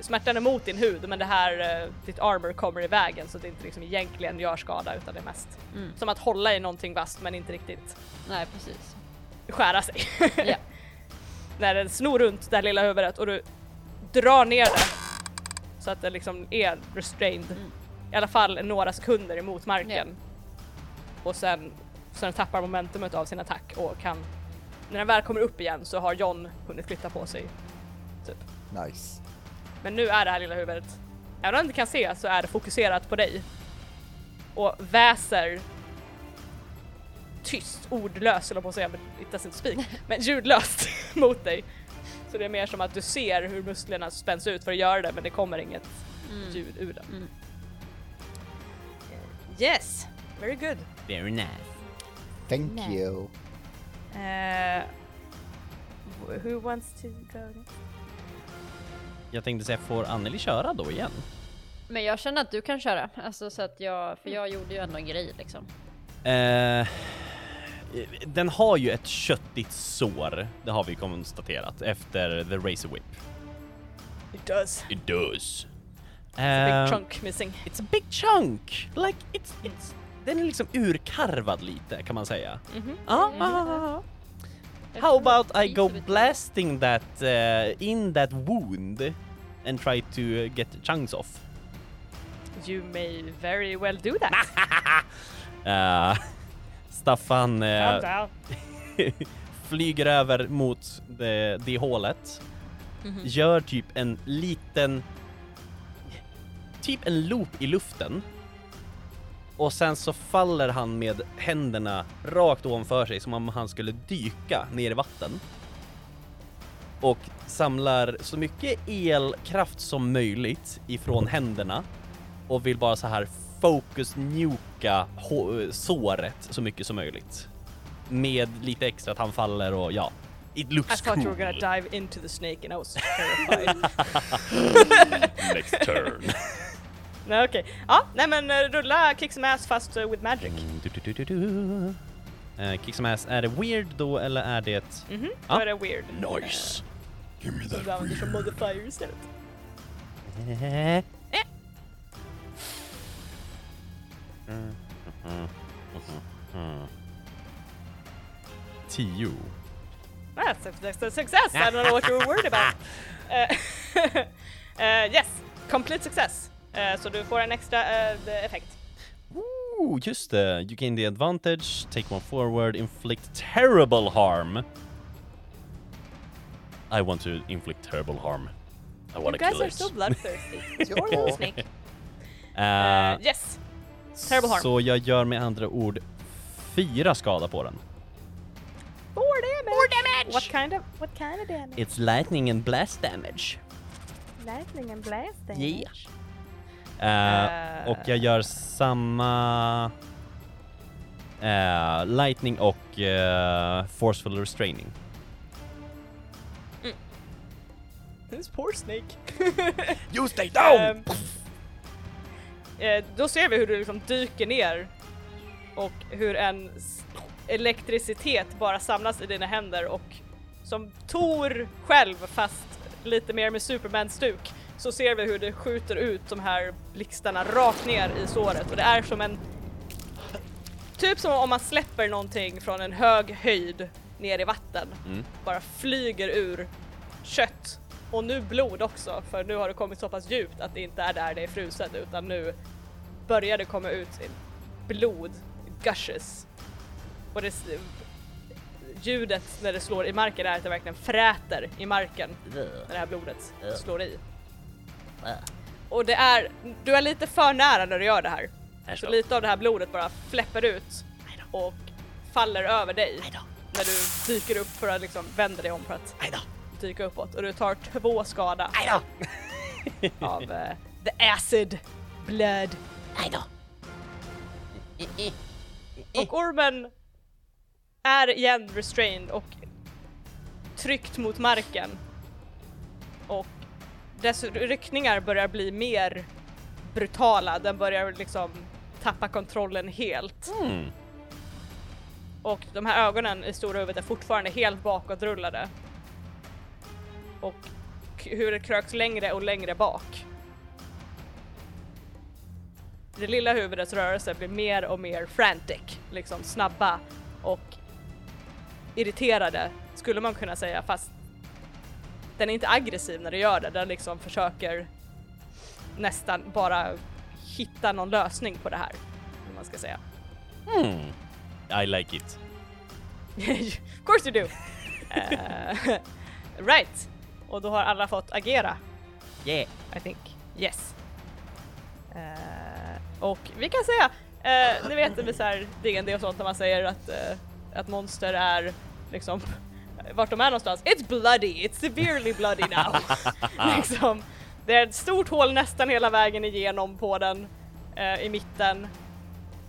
Smärtan är mot din hud men det här, eh, ditt armor kommer i vägen så att det inte liksom egentligen gör skada utan det är mest Mm. som att hålla i någonting vasst men inte riktigt Nej precis. skära sig. Ja. [LAUGHS] När den snor runt det här lilla huvudet och du drar ner det så att det liksom är restrained Mm. i alla fall några sekunder emot marken. Och sen så den tappar momentumet av sin attack och kan när den väl kommer upp igen så har John hunnit flytta på sig. Typ. Nice. Men nu är det här lilla huvudet, även om du inte kan se så är det fokuserat på dig. Och väser tyst, ordlöst jag på att säga, men it doesn't speak, [LAUGHS] men ljudlöst [LAUGHS] mot dig. Så det är mer som att du ser hur musklerna spänns ut för att göra det men det kommer inget Mm. ljud ur den. Mm. Yes, very good. Very nice. Thank Nej. you. Uh, who wants to go? next? Jag tänkte säga, får Anneli köra då igen? Men jag känner att du kan köra, alltså så att jag, för jag gjorde ju ändå en grej liksom. Eh, den har ju ett köttigt sår, det har vi konstaterat, efter the razor whip. It does. It does. Big Eh, chunk missing. It's a big chunk! Like, it's, it's, den är liksom urkarvad lite kan man säga. Mhm. Ah, ah, ah. How about I go blasting that uh, in that wound and try to get chunks off? You may very well do that. Uh, [LAUGHS] Staffan down. [LAUGHS] flyger över mot det, det hålet, Mhm. gör typ en liten, typ en loop i luften och sen så faller han med händerna rakt ovanför sig som om han skulle dyka ner i vatten. Och samlar så mycket elkraft som möjligt ifrån händerna och vill bara så här focus nuka hå- såret så mycket som möjligt. Med lite extra att han faller och ja, it I looks thought cool. you were gonna dive into the snake and I was [LAUGHS] terrified. [LAUGHS] Next turn. [LAUGHS] nej okej. Ja, nej men eh, rulla kick some ass fast uh, with magic. Mm, du, du, du, du, du. Eh, kick some ass, är det weird då eller är det... Mhm, Ja. då är det weird. Nice! Give me Du använder som modifier istället. Tio. That's a, that's a success! I don't know what you were worried about. Eh, [LAUGHS] eh, [LAUGHS] yes, complete success. Eh, så du får en extra eh, effekt. Ooh, just det. You gain the advantage, take one forward, inflict terrible harm. I want to inflict terrible harm. I You want to guys kill are it. so [LAUGHS] bloodthirsty. Poor little snake. Eh, yes, terrible harm. Så jag gör med andra ord fyra skada på den. Four damage! Four damage! What kind of, what kind of damage? It's lightning and blast damage. Lightning and blast Yeah. Eh, och jag gör samma eh, lightning och eh, forceful restraining. This poor snake. [LAUGHS] You stay Ehm, eh, då ser vi hur du liksom dyker ner och hur en elektricitet bara samlas i dina händer och som Tor själv fast lite mer med Superman-stuk så ser vi hur det skjuter ut de här blixtarna rakt ner i såret och det är som en Typ som om man släpper någonting från en hög höjd ner i vatten. Mm. Bara flyger ur kött och nu blod också för nu har det kommit så pass djupt att det inte är där det är fruset utan nu börjar det komma ut blod, gushes. Och det, ljudet när det slår i marken är att det verkligen fräter i marken när det här blodet slår i. Och det är, du är lite för nära när du gör det här. Så lite av det här blodet bara fläpper ut och faller över dig när du dyker upp för att liksom vända dig om för att dyka uppåt och du tar två skada [LAUGHS] av eh, the acid blood. Och ormen är igen restrained och tryckt mot marken. Och dess ryckningar börjar bli mer brutala, den börjar liksom tappa kontrollen helt. Mm. Och de här ögonen i stora huvudet är fortfarande helt bakåtrullade. Och hur det kröks längre och längre bak. Det lilla huvudets rörelser blir mer och mer frantic, liksom snabba och irriterade skulle man kunna säga fast den är inte aggressiv när det gör det, den liksom försöker nästan bara hitta någon lösning på det här. Om man ska säga. Hmm. I like it. [LAUGHS] of course you do! [LAUGHS] Eh, [LAUGHS] right! Och då har alla fått agera, Yeah. I think. Yes. Eh, och vi kan säga, uh, ni vet med så här D&D och sånt när man säger att, eh, att monster är liksom vart de är någonstans. It's bloody, it's severely bloody now. [LAUGHS] liksom. Det är ett stort hål nästan hela vägen igenom på den i mitten.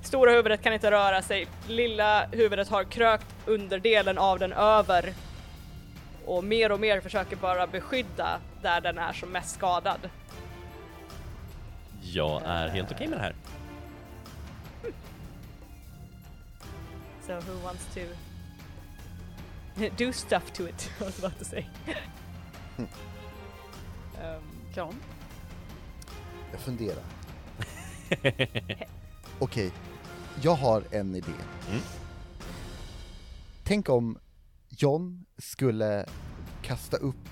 Stora huvudet kan inte röra sig, lilla huvudet har krökt underdelen av den över och mer och mer försöker bara beskydda där den är som mest skadad. Jag är helt okej med det här. So who wants to do stuff to it? [LAUGHS] I was about to say. um, John? Jag funderar. [LAUGHS] Okej, jag har en idé. Mm. Tänk om John skulle kasta upp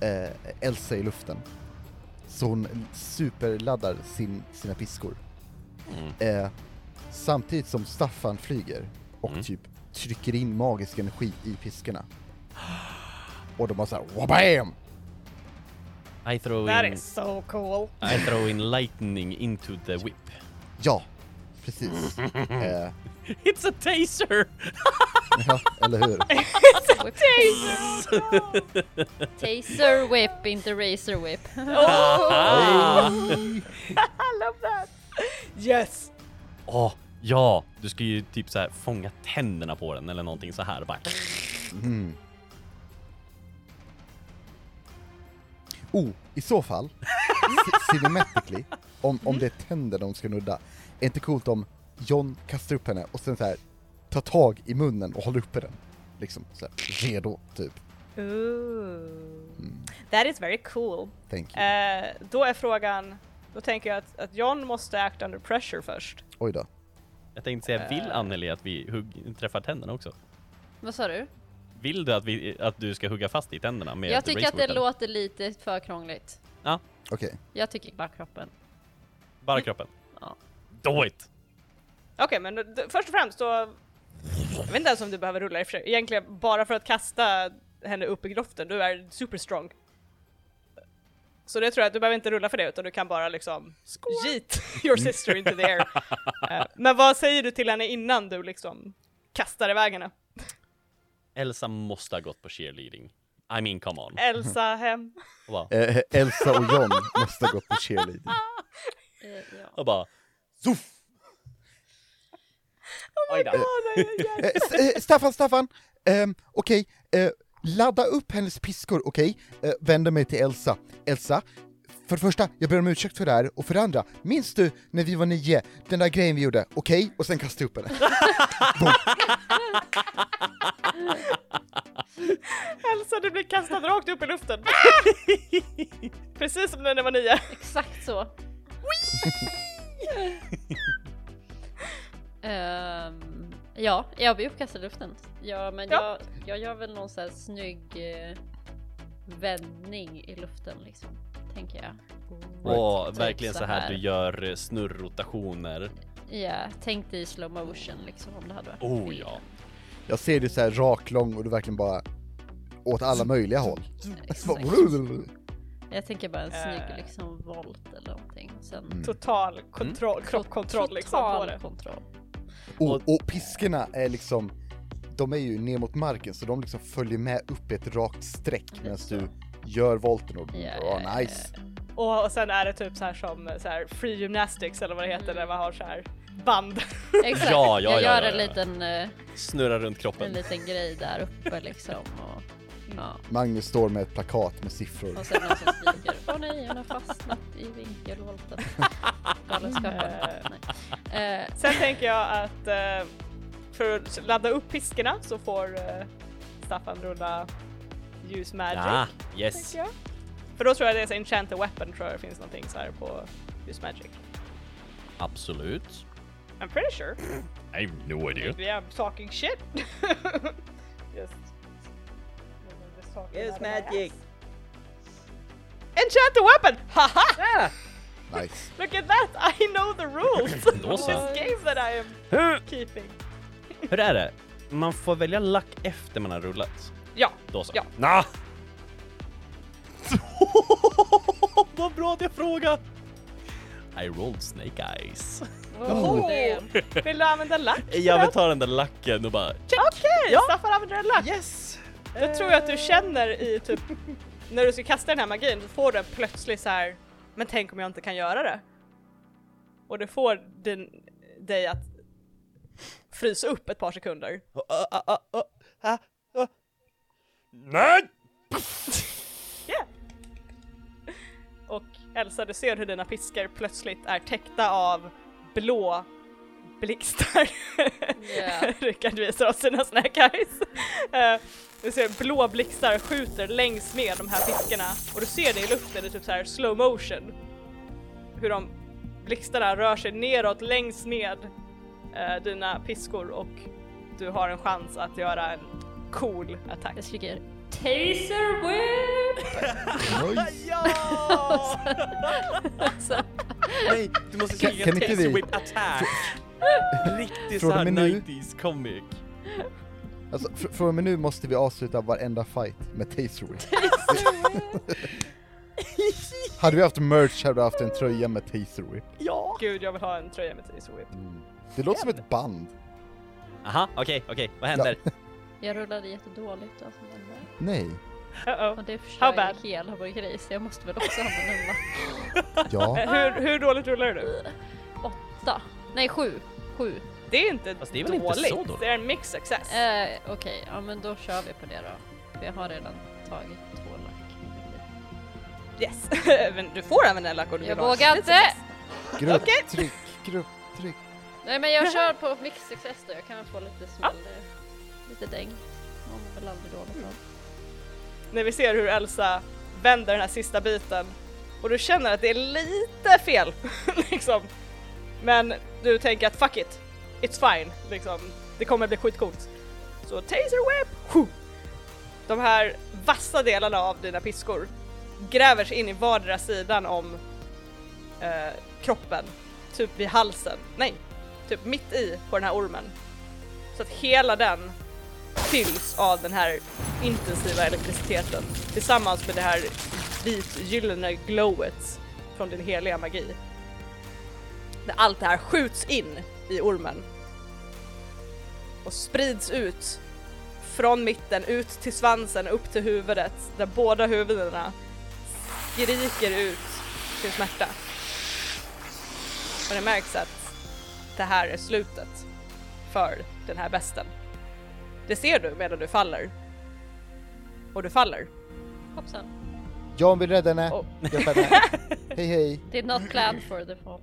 eh, Elsa i luften, så hon superladdar sin, sina piskor. Mm. Eh, samtidigt som Staffan flyger och Mm. typ trycker in magisk energi i piskorna. Och de bara såhär wabam! I throw that in, is so cool. I throw in lightning into the whip. Ja, precis. [LAUGHS] eh, It's a taser! ja, eller hur? [LAUGHS] Whip. Taser! Taser whip, inte razor whip. Ah. [LAUGHS] I love that! Yes! Åh, ja! Du ska ju typ så här fånga tänderna på den eller någonting så här bara. Mm. Oh, i så fall, ci- [LAUGHS] cinematically, om, om det är tänder de ska nudda, är inte coolt om John kastar upp henne och sen så här tar tag i munnen och håller uppe den? Liksom så här, redo, typ. Ooh. Mm, That is very cool. thank you. Eh, då är frågan, då tänker jag att, att John måste act under pressure först. Oj då. Jag tänkte säga, vill Eh. Anneli att vi hugg, träffar tänderna också? Vad sa du? Vill du att, vi, att du ska hugga fast i tänderna med Jag tycker att det låter lite för krångligt. Okej. Jag tycker bara kroppen. Bara kroppen? Ja. Do it! Okej, men då- då- först och främst då... Jag vet inte ens om du behöver rulla i och för sig. Egentligen bara för att kasta henne upp i groften, du är super strong. Så det tror jag att du behöver inte rulla för det utan du kan bara liksom yeet [LAUGHS] your sister into the air. [LAUGHS] Eh, men vad säger du till henne innan du liksom kastar iväg henne? Elsa måste ha gått på cheerleading. I mean, come on. Elsa [LAUGHS] hem. Och bara, Eh, Elsa och John måste ha gått på cheerleading. Eh, ja. och bara Zuff! Oj då. Eh, S- eh, Staffan, Staffan! Ehm, okej, eh, ladda upp hennes piskor, okej? Eh, vänder mig till Elsa. Elsa, för det första, jag ber om ursäkt för det här, och för det andra, minns du när vi var nio, den där grejen vi gjorde, okej? Och sen kasta upp henne. [LAUGHS] Elsa, du blir kastad rakt upp i luften. [LAUGHS] Precis som när ni var nio. Exakt så. Ehm, ja, jag blir uppkastad i luften. Ja, men Ja. Jag, jag gör väl någon sån här snygg eh, vändning i luften liksom, tänker jag. Och Typ verkligen så så här här. du gör eh, snurrrotationer. Ja, tänk dig i slow motion liksom om det hade varit Oh ja. Jag ser dig så här rak, lång och du verkligen bara åt alla möjliga håll. Jag tänker bara en snygg Eh. liksom volt eller någonting. Sen Mm. Total kontroll, kroppkontroll liksom total kontroll. Och, och piskorna är liksom, de är ju ner mot marken så de liksom följer med upp ett rakt streck medan du gör volten och, Ja, åh ja, nice. Och, och sen är det typ så här som så här free gymnastics eller vad det heter när man har så här band. Exakt, Ja, [LAUGHS] ja, jag ja, gör ja, en ja. liten eh, Snurra runt en kroppen. liten grej där uppe liksom. Och, ja. Magnus står med ett plakat med siffror. och sen någon som skriker Åh nej, hon har fastnat i vinkelvolten. Galenskapen. [LAUGHS] Nej. Eh, Sen tänker jag att eh, för att ladda upp piskorna så får eh, Staffan rulla use magic. Ja, yes. För då tror jag det är så enchant a weapon tror jag det finns någonting så här på use magic. Absolut. I'm pretty sure. [CLEARS THROAT] I have no idea. Maybe I'm talking shit. [LAUGHS] Just. Talking Use magic. Enchant a weapon! Haha! Nice. Look at that! I know the rules! [LAUGHS] Of this game that I am keeping. Hur är det? Man får välja lack efter man har rullat. Ja, Då så. Ja. Nah. [LAUGHS] Vad bra att jag frågade! I rolled snake eyes. oh, damn. vill du använda lack? Jag vill ta den där lacken och bara Okej, Ja. Staffan använder en lack. Yes! Jag tror att du känner i typ, när du ska kasta den här magin, så får du en plötslig så här. men tänk om jag inte kan göra det? Och det får din, dig att frysa upp ett par sekunder. Nej! Yeah. Och Elsa, du ser hur dina piskor plötsligt är täckta av blå blixtar. Ja. [LAUGHS] Rickard visar oss sina snack eyes. Eh, Du ser blå blixtar skjuter längs med de här fiskarna och du ser det i luften i typ så här slow motion. Hur de blixtarna rör sig neråt längs med eh, dina piskor och du har en chans att göra en cool attack. Jag skriker Taser whip! Ja! Alltså, Nej, du måste Kan- skrika Taser Whip Attack! Riktigt och såhär med nu- 90s comic. Alltså, fr från och med nu måste vi avsluta varenda fight med Taser. Hade vi haft merch hade vi haft en tröja med Taser Whip. Ja! Gud, jag vill ha en tröja med Taser Whip. Mm. Det låter som ett band. Aha, okej, okej, vad händer? [LAUGHS] jag rullade jättedåligt alltså, men, Nej. Uh-oh. och det How förstör ju hela vår grej så jag måste väl också använda en lapp. Ja. Eh, Hur, hur dåligt rullar du? Åtta. Nej, sju. Sju. Det är inte Fast det är väl inte dåligt, så dåligt? det är en mix success. Eh, Okej, ja men då kör vi på det då. För jag har redan tagit två lack. Yes, [LAUGHS] men du får använda en lack om du Jag vill ha vågar en inte! Grupptryck, grupptryck. Nej men jag [LAUGHS] kör på mix success då, jag kan få lite smäll, eh, lite däng. Man väl aldrig dåligt av. När vi ser hur Elsa vänder den här sista biten och du känner att det är lite fel [LAUGHS] liksom. Men du tänker att fuck it, it's fine liksom. Det kommer bli skitcoolt. Så taser whip! De här vassa delarna av dina piskor gräver sig in i vardera sidan om eh, kroppen, typ vid halsen, nej, typ mitt i på den här ormen. Så att hela den fylls av den här intensiva elektriciteten tillsammans med det här vitgyllene glowet från din heliga magi. Allt det här skjuts in i ormen och sprids ut från mitten ut till svansen upp till huvudet där båda huvudena skriker ut sin smärta. Och det märks att det här är slutet för den här besten. Det ser du medan du faller. Och du faller. Hoppsan. John vill rädda henne. Oh. Hjälp henne. [LAUGHS] Hej hej. Did not plan for the fall.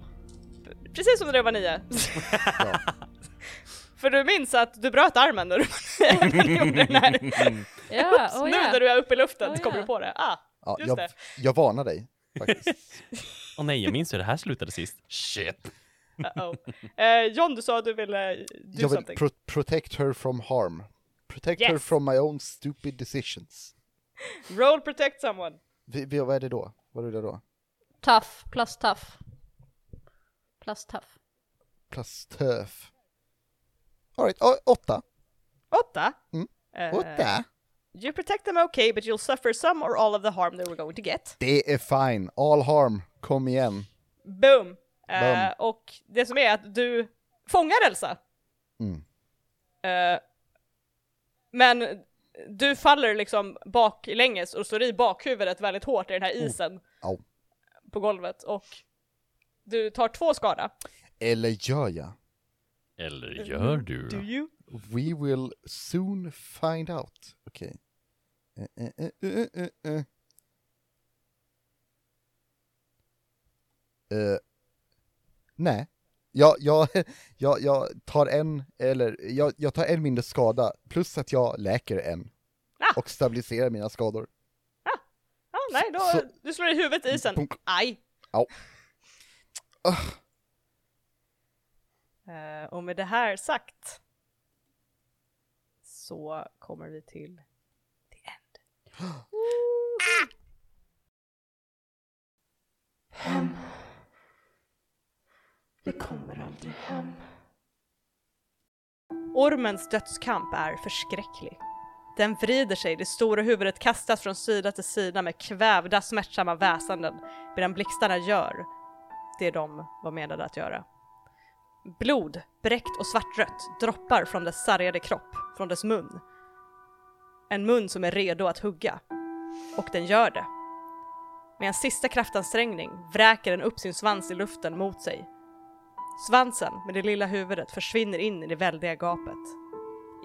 Precis som när du var nio. [LAUGHS] Ja. För du minns att du bröt armen när du [LAUGHS] gjorde den här. Ja, Så [LAUGHS] oh nu när du är uppe i luften Oh, kommer ja. du på det. Ah, Ja, Just jag, det. jag varnar dig faktiskt. [LAUGHS] Åh nej, jag minns hur det här slutade sist. Shit. uh-oh. Eh, John, du sa att du ville do Jag vill something. pro protect her from harm. Protect her Yes. from my own stupid decisions. Roll protect someone. Vi, vi, vad är det då? Vad är det då? Tough, plus tough. Plus tough. Plus töf. Alright, oh, åtta. Åtta. Mm. Eh, Åtta? You protect them okay but you'll suffer some or all of the harm they were going to get. Det är fine. All harm. Kom igen. Boom! Boom. och det som är att du fångar Elsa. Mm. Eh, men du faller liksom baklänges och slår i bakhuvudet väldigt hårt i den här isen Au. på golvet och du tar två skada. Eller gör jag? Eller gör du? Do you? We will soon find out. Okej. Eh, eh, eh, eh. Eh, nej. Jag, jag, [LAUGHS] jag, jag tar en, eller jag, jag tar en mindre skada, plus att jag läker en. Ah. Och stabiliserar mina skador. Ja, nej, då, Så- du slår i huvudet i isen. Punk. Aj! Au. Ah. Eh, och med det här sagt så kommer vi till the end. [GASPS] Hem. Vi kommer aldrig hem. Ormens dödskamp är förskräcklig. Den vrider sig, det stora huvudet kastas från sida till sida med kvävda smärtsamma väsanden medan blixtarna gör det de var menade att göra. Blod, bräckt och svartrött, droppar från dess sargade kropp, från dess mun. En mun som är redo att hugga. Och den gör det. Med en sista kraftansträngning vräker den upp sin svans i luften mot sig Svansen med det lilla huvudet försvinner in i det väldiga gapet.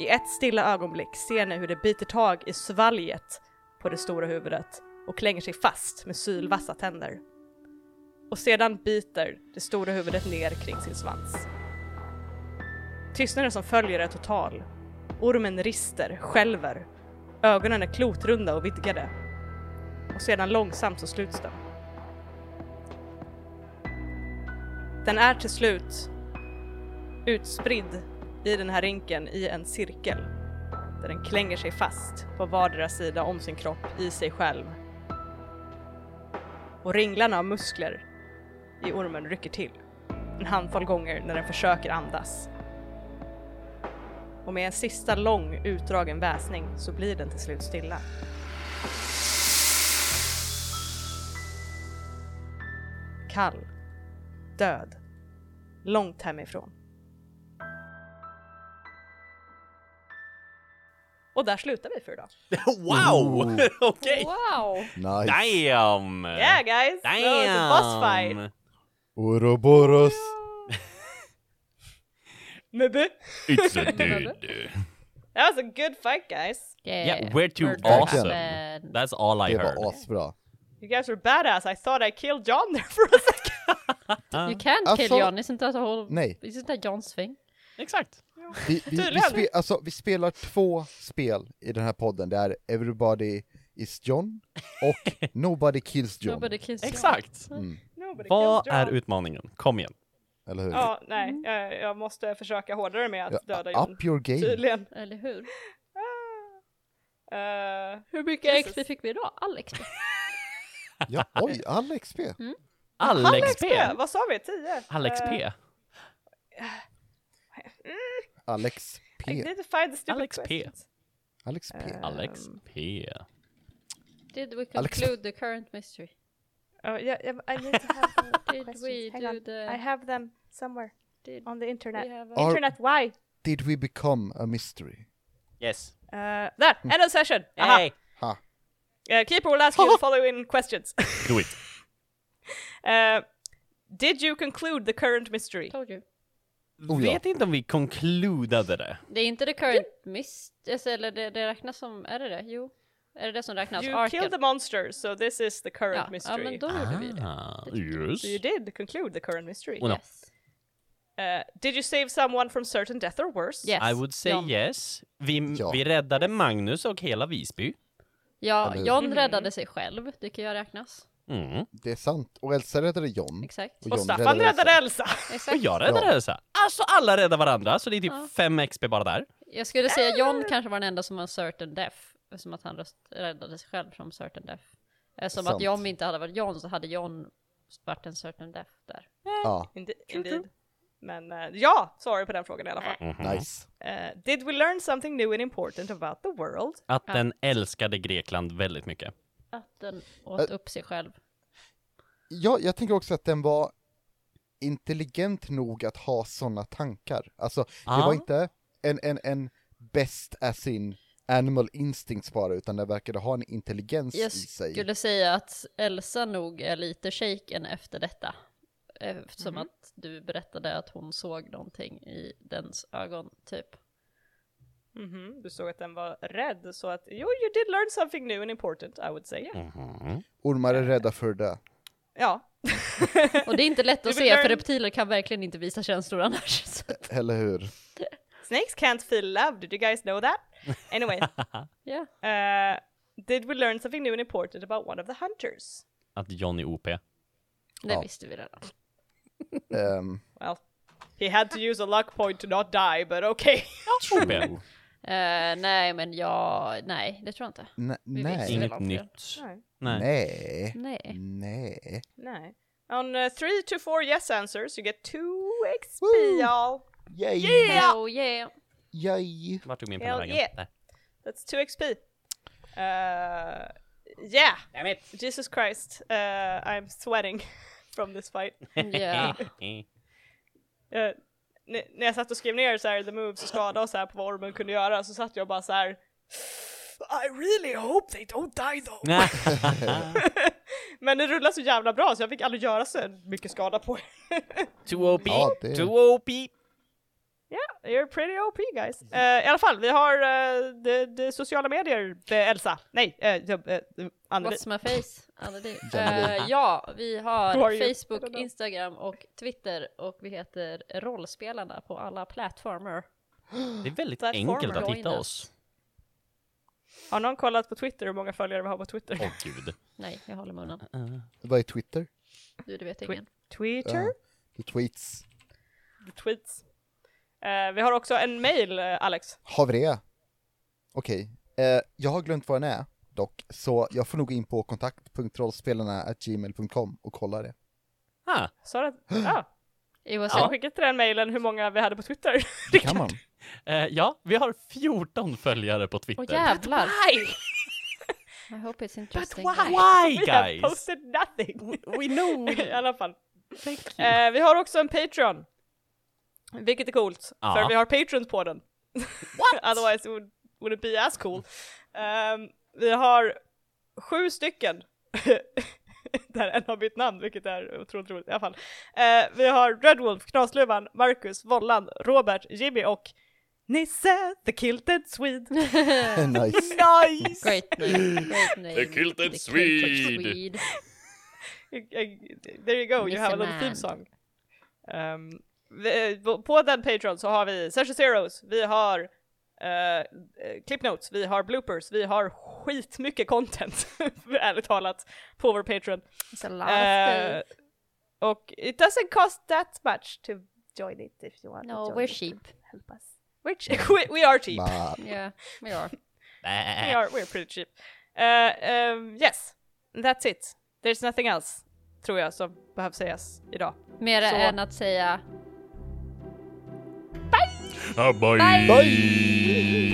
I ett stilla ögonblick ser ni hur det biter tag i svalget på det stora huvudet och klänger sig fast med sylvassa tänder. Och sedan biter det stora huvudet ner kring sin svans. Tystnaden som följer är total. Ormen rister, skälver. Ögonen är klotrunda och vidgade. Och sedan långsamt så sluts den. Den är till slut utspridd i den här rinken i en cirkel. Där den klänger sig fast på vardera sida om sin kropp i sig själv. Och ringlarna av muskler i ormen rycker till. En handfull gånger när den försöker andas. Och med en sista lång utdragen väsning så blir den till slut stilla. Kall. Död. Långt hemifrån. Och där slutar vi för idag. [LAUGHS] wow! [LAUGHS] Okej! Wow! Nice. Damn! Yeah guys! That was a boss fight! Ouroboros. [LAUGHS] Maybe. It's a [LAUGHS] dude. That was a good fight guys. Yeah, we're too Murder awesome. happened. That's all I Det heard. var asbra. You guys were badass. I thought I killed John there for a second. You can't Alltså- kill John, isn't that a whole... Nej. Isn't that Johns thing? Exakt. Vi, [LAUGHS] vi, vi, spe, alltså, vi spelar två spel i den här podden, det är Everybody is John och Nobody kills John. Nobody kills John. Exakt. Mm, Vad är utmaningen? Kom igen. eller hur? Ja, nej, jag, jag måste försöka hårdare med att döda Ja, John. up your game. Tydligen. Eller hur? Uh, Hur mycket Jesus. XP fick vi idag? All XP? [LAUGHS] Ja, oj, all XP. All Alex XP. P, vad sa vi? 10? Alex Eh, P. Alex I P. need to find the stupid Alex P. Alex P. Eh, Alex Um, P. Did we Alex- conclude the current mystery? Oh, yeah, yeah, I need to have [LAUGHS] Did questions. we Hang do on. the... I have them somewhere Did on the internet. a... Internet, why? Did we become a mystery? Yes. Uh, där, end of session! Aha. Hey. Ha. Uh, Keeper will ask you [LAUGHS] the following questions. Do it. [LAUGHS] Uh, did you conclude the current mystery? Told you. Oh, ja. Vet inte om vi concludade det. Det är inte the current mystery, eller det, det räknas som, är det det? Jo. Är det det som räknas? You Arken? killed the monster, so this is the current ja. ja, mystery. men då gjorde vi det. Ah, jag. yes. So you did conclude the current mystery. No. Yes. Uh, did you save someone from certain death or worse? Yes. I would say John. yes. Vi, Ja. vi räddade Magnus och hela Visby. Ja, Eller? John Mhm. räddade sig själv, det kan ju räknas. Mm. Det är sant. Och Elsa räddade John. Exakt. Och Och John Staffan räddade Elsa! Och Exakt. jag räddade Ja. Elsa. Alltså alla räddar varandra, så det är typ Ja. 5 XP bara där. Jag skulle säga John kanske var den enda som var certain death, som att han röst, räddade sig själv från certain death. Eh, Som Sant. att om inte hade varit John så hade John varit en certain death där. Ja, Indi- indeed. Men uh, ja, sorry på den frågan i alla fall. Mhm. nice. Uh, did we learn something new and important about the world? Att den älskade Grekland väldigt mycket. Att den åt upp sig själv. Ja, jag tänker också att den var intelligent nog att ha sådana tankar. Alltså, det var inte en, en, en best as in animal instincts bara, utan den verkade ha en intelligens Jag i sig. skulle säga att Elsa nog är lite shaken efter detta. Eftersom Mhm. att du berättade att hon såg någonting i dens ögon, typ. Mhm, Du såg att den var rädd, så att jo, you did learn something new and important, I would say. Yeah. Mhm. Ormar är rädda för det. Ja. Och det är inte lätt [LAUGHS] att se, för learn- reptiler kan verkligen inte visa känslor annars. Eller hur? Snakes can't feel love, did you guys know that? Anyway, [LAUGHS] Ja. uh, did we learn something new and important about one of the hunters? Att John är OP. Det Ja. visste vi redan. [LAUGHS] Ehm, Well, he had to use a luck point to not die, but okay. OP. [LAUGHS] Eh, nej, men jag, nej, det tror jag inte. ne- Vi nej. Inget nytt. Nej. Nej. Nej. Nej. Nej. On uh, three to four yes answers, you get two XP, y'all. Yeah! Oh yeah. Yay! Vart tog min penna vägen? yeah. Där. That's two XP. Uh, yeah. Damn it! Jesus Christ, uh, I'm sweating [LAUGHS] from this fight. [LAUGHS] Uh, när jag satt och skrev ner så här the moves och skada och så här på vad ormen kunde göra så satt jag bara så här. I really hope they don't die though. [LAUGHS] Men det rullade så jävla bra så jag fick aldrig göra så mycket skada på er. Too OP! Ja, det- Too OP! Yeah, you're pretty OP guys. Uh, I alla fall, vi har uh, de, de sociala medier, uh, Elsa. Nej, uh, uh, uh, Anneli. What's my face? Janne. [LAUGHS] Eh, ja, vi har Facebook. Instagram och Twitter och vi heter Rollspelarna på alla plattformar. [GASPS] Det är väldigt Plattformer. enkelt att hitta oss. Har någon kollat på Twitter hur många följare vi har på Twitter? Åh gud. [LAUGHS] Nej, jag håller munnen. Uh, Vad är Twitter? Du, det vet ingen. Twitter? Ja. The tweets. Tweets. Eh, vi har också en mail, eh, Alex. Har vi det? Okej. Eh, jag har glömt vad den är, dock, så jag får nog gå in på kontakt.rollspelarna.gmail.com och kolla det. ah, Sa du att... [GASPS] Ah, It was Har a du skickat till den mailen hur många vi hade på Twitter? [LAUGHS] Det kan man. [LAUGHS] eh, ja, vi har 14 följare på Twitter. Åh jävlar! Why? [LAUGHS] I hope it's interesting. why? Why We have guys? posted nothing! We know. I alla fall. Thank you. Eh, vi har också en Patreon. Vilket är coolt, Ja. för vi har patrons på den. [LAUGHS] Otherwise it would, would it be as cool. Ehm, vi har sju stycken. [LAUGHS] Där en har bytt namn, vilket är otroligt roligt i alla fall. Eh, vi har Redwolf, Knasluvan, Marcus, Vollan, Robert, Jimmy och Nisse, the kilted Swede. [LAUGHS] nice. nice! Great name. Great name. The Kilted The Swede. Swede. There you go, you have a little Listen, theme man. song. Um, vi, på- den Patreon så har vi Session Zeros, vi har uh, clip notes, vi har bloopers, vi har skitmycket content, [LAUGHS] ärligt talat, på vår Patreon. It's a lot stuff. och it doesn't cost that much to join it if you want to No, we're cheap. Help us. We're che- [LAUGHS] we, we are cheap. Yeah, we are. [LAUGHS] We are, we're pretty cheap. Uh, um, yes, that's it. There's nothing else, tror jag, som behöver sägas idag. Mer Så. än att säga bye. Bye. Bye!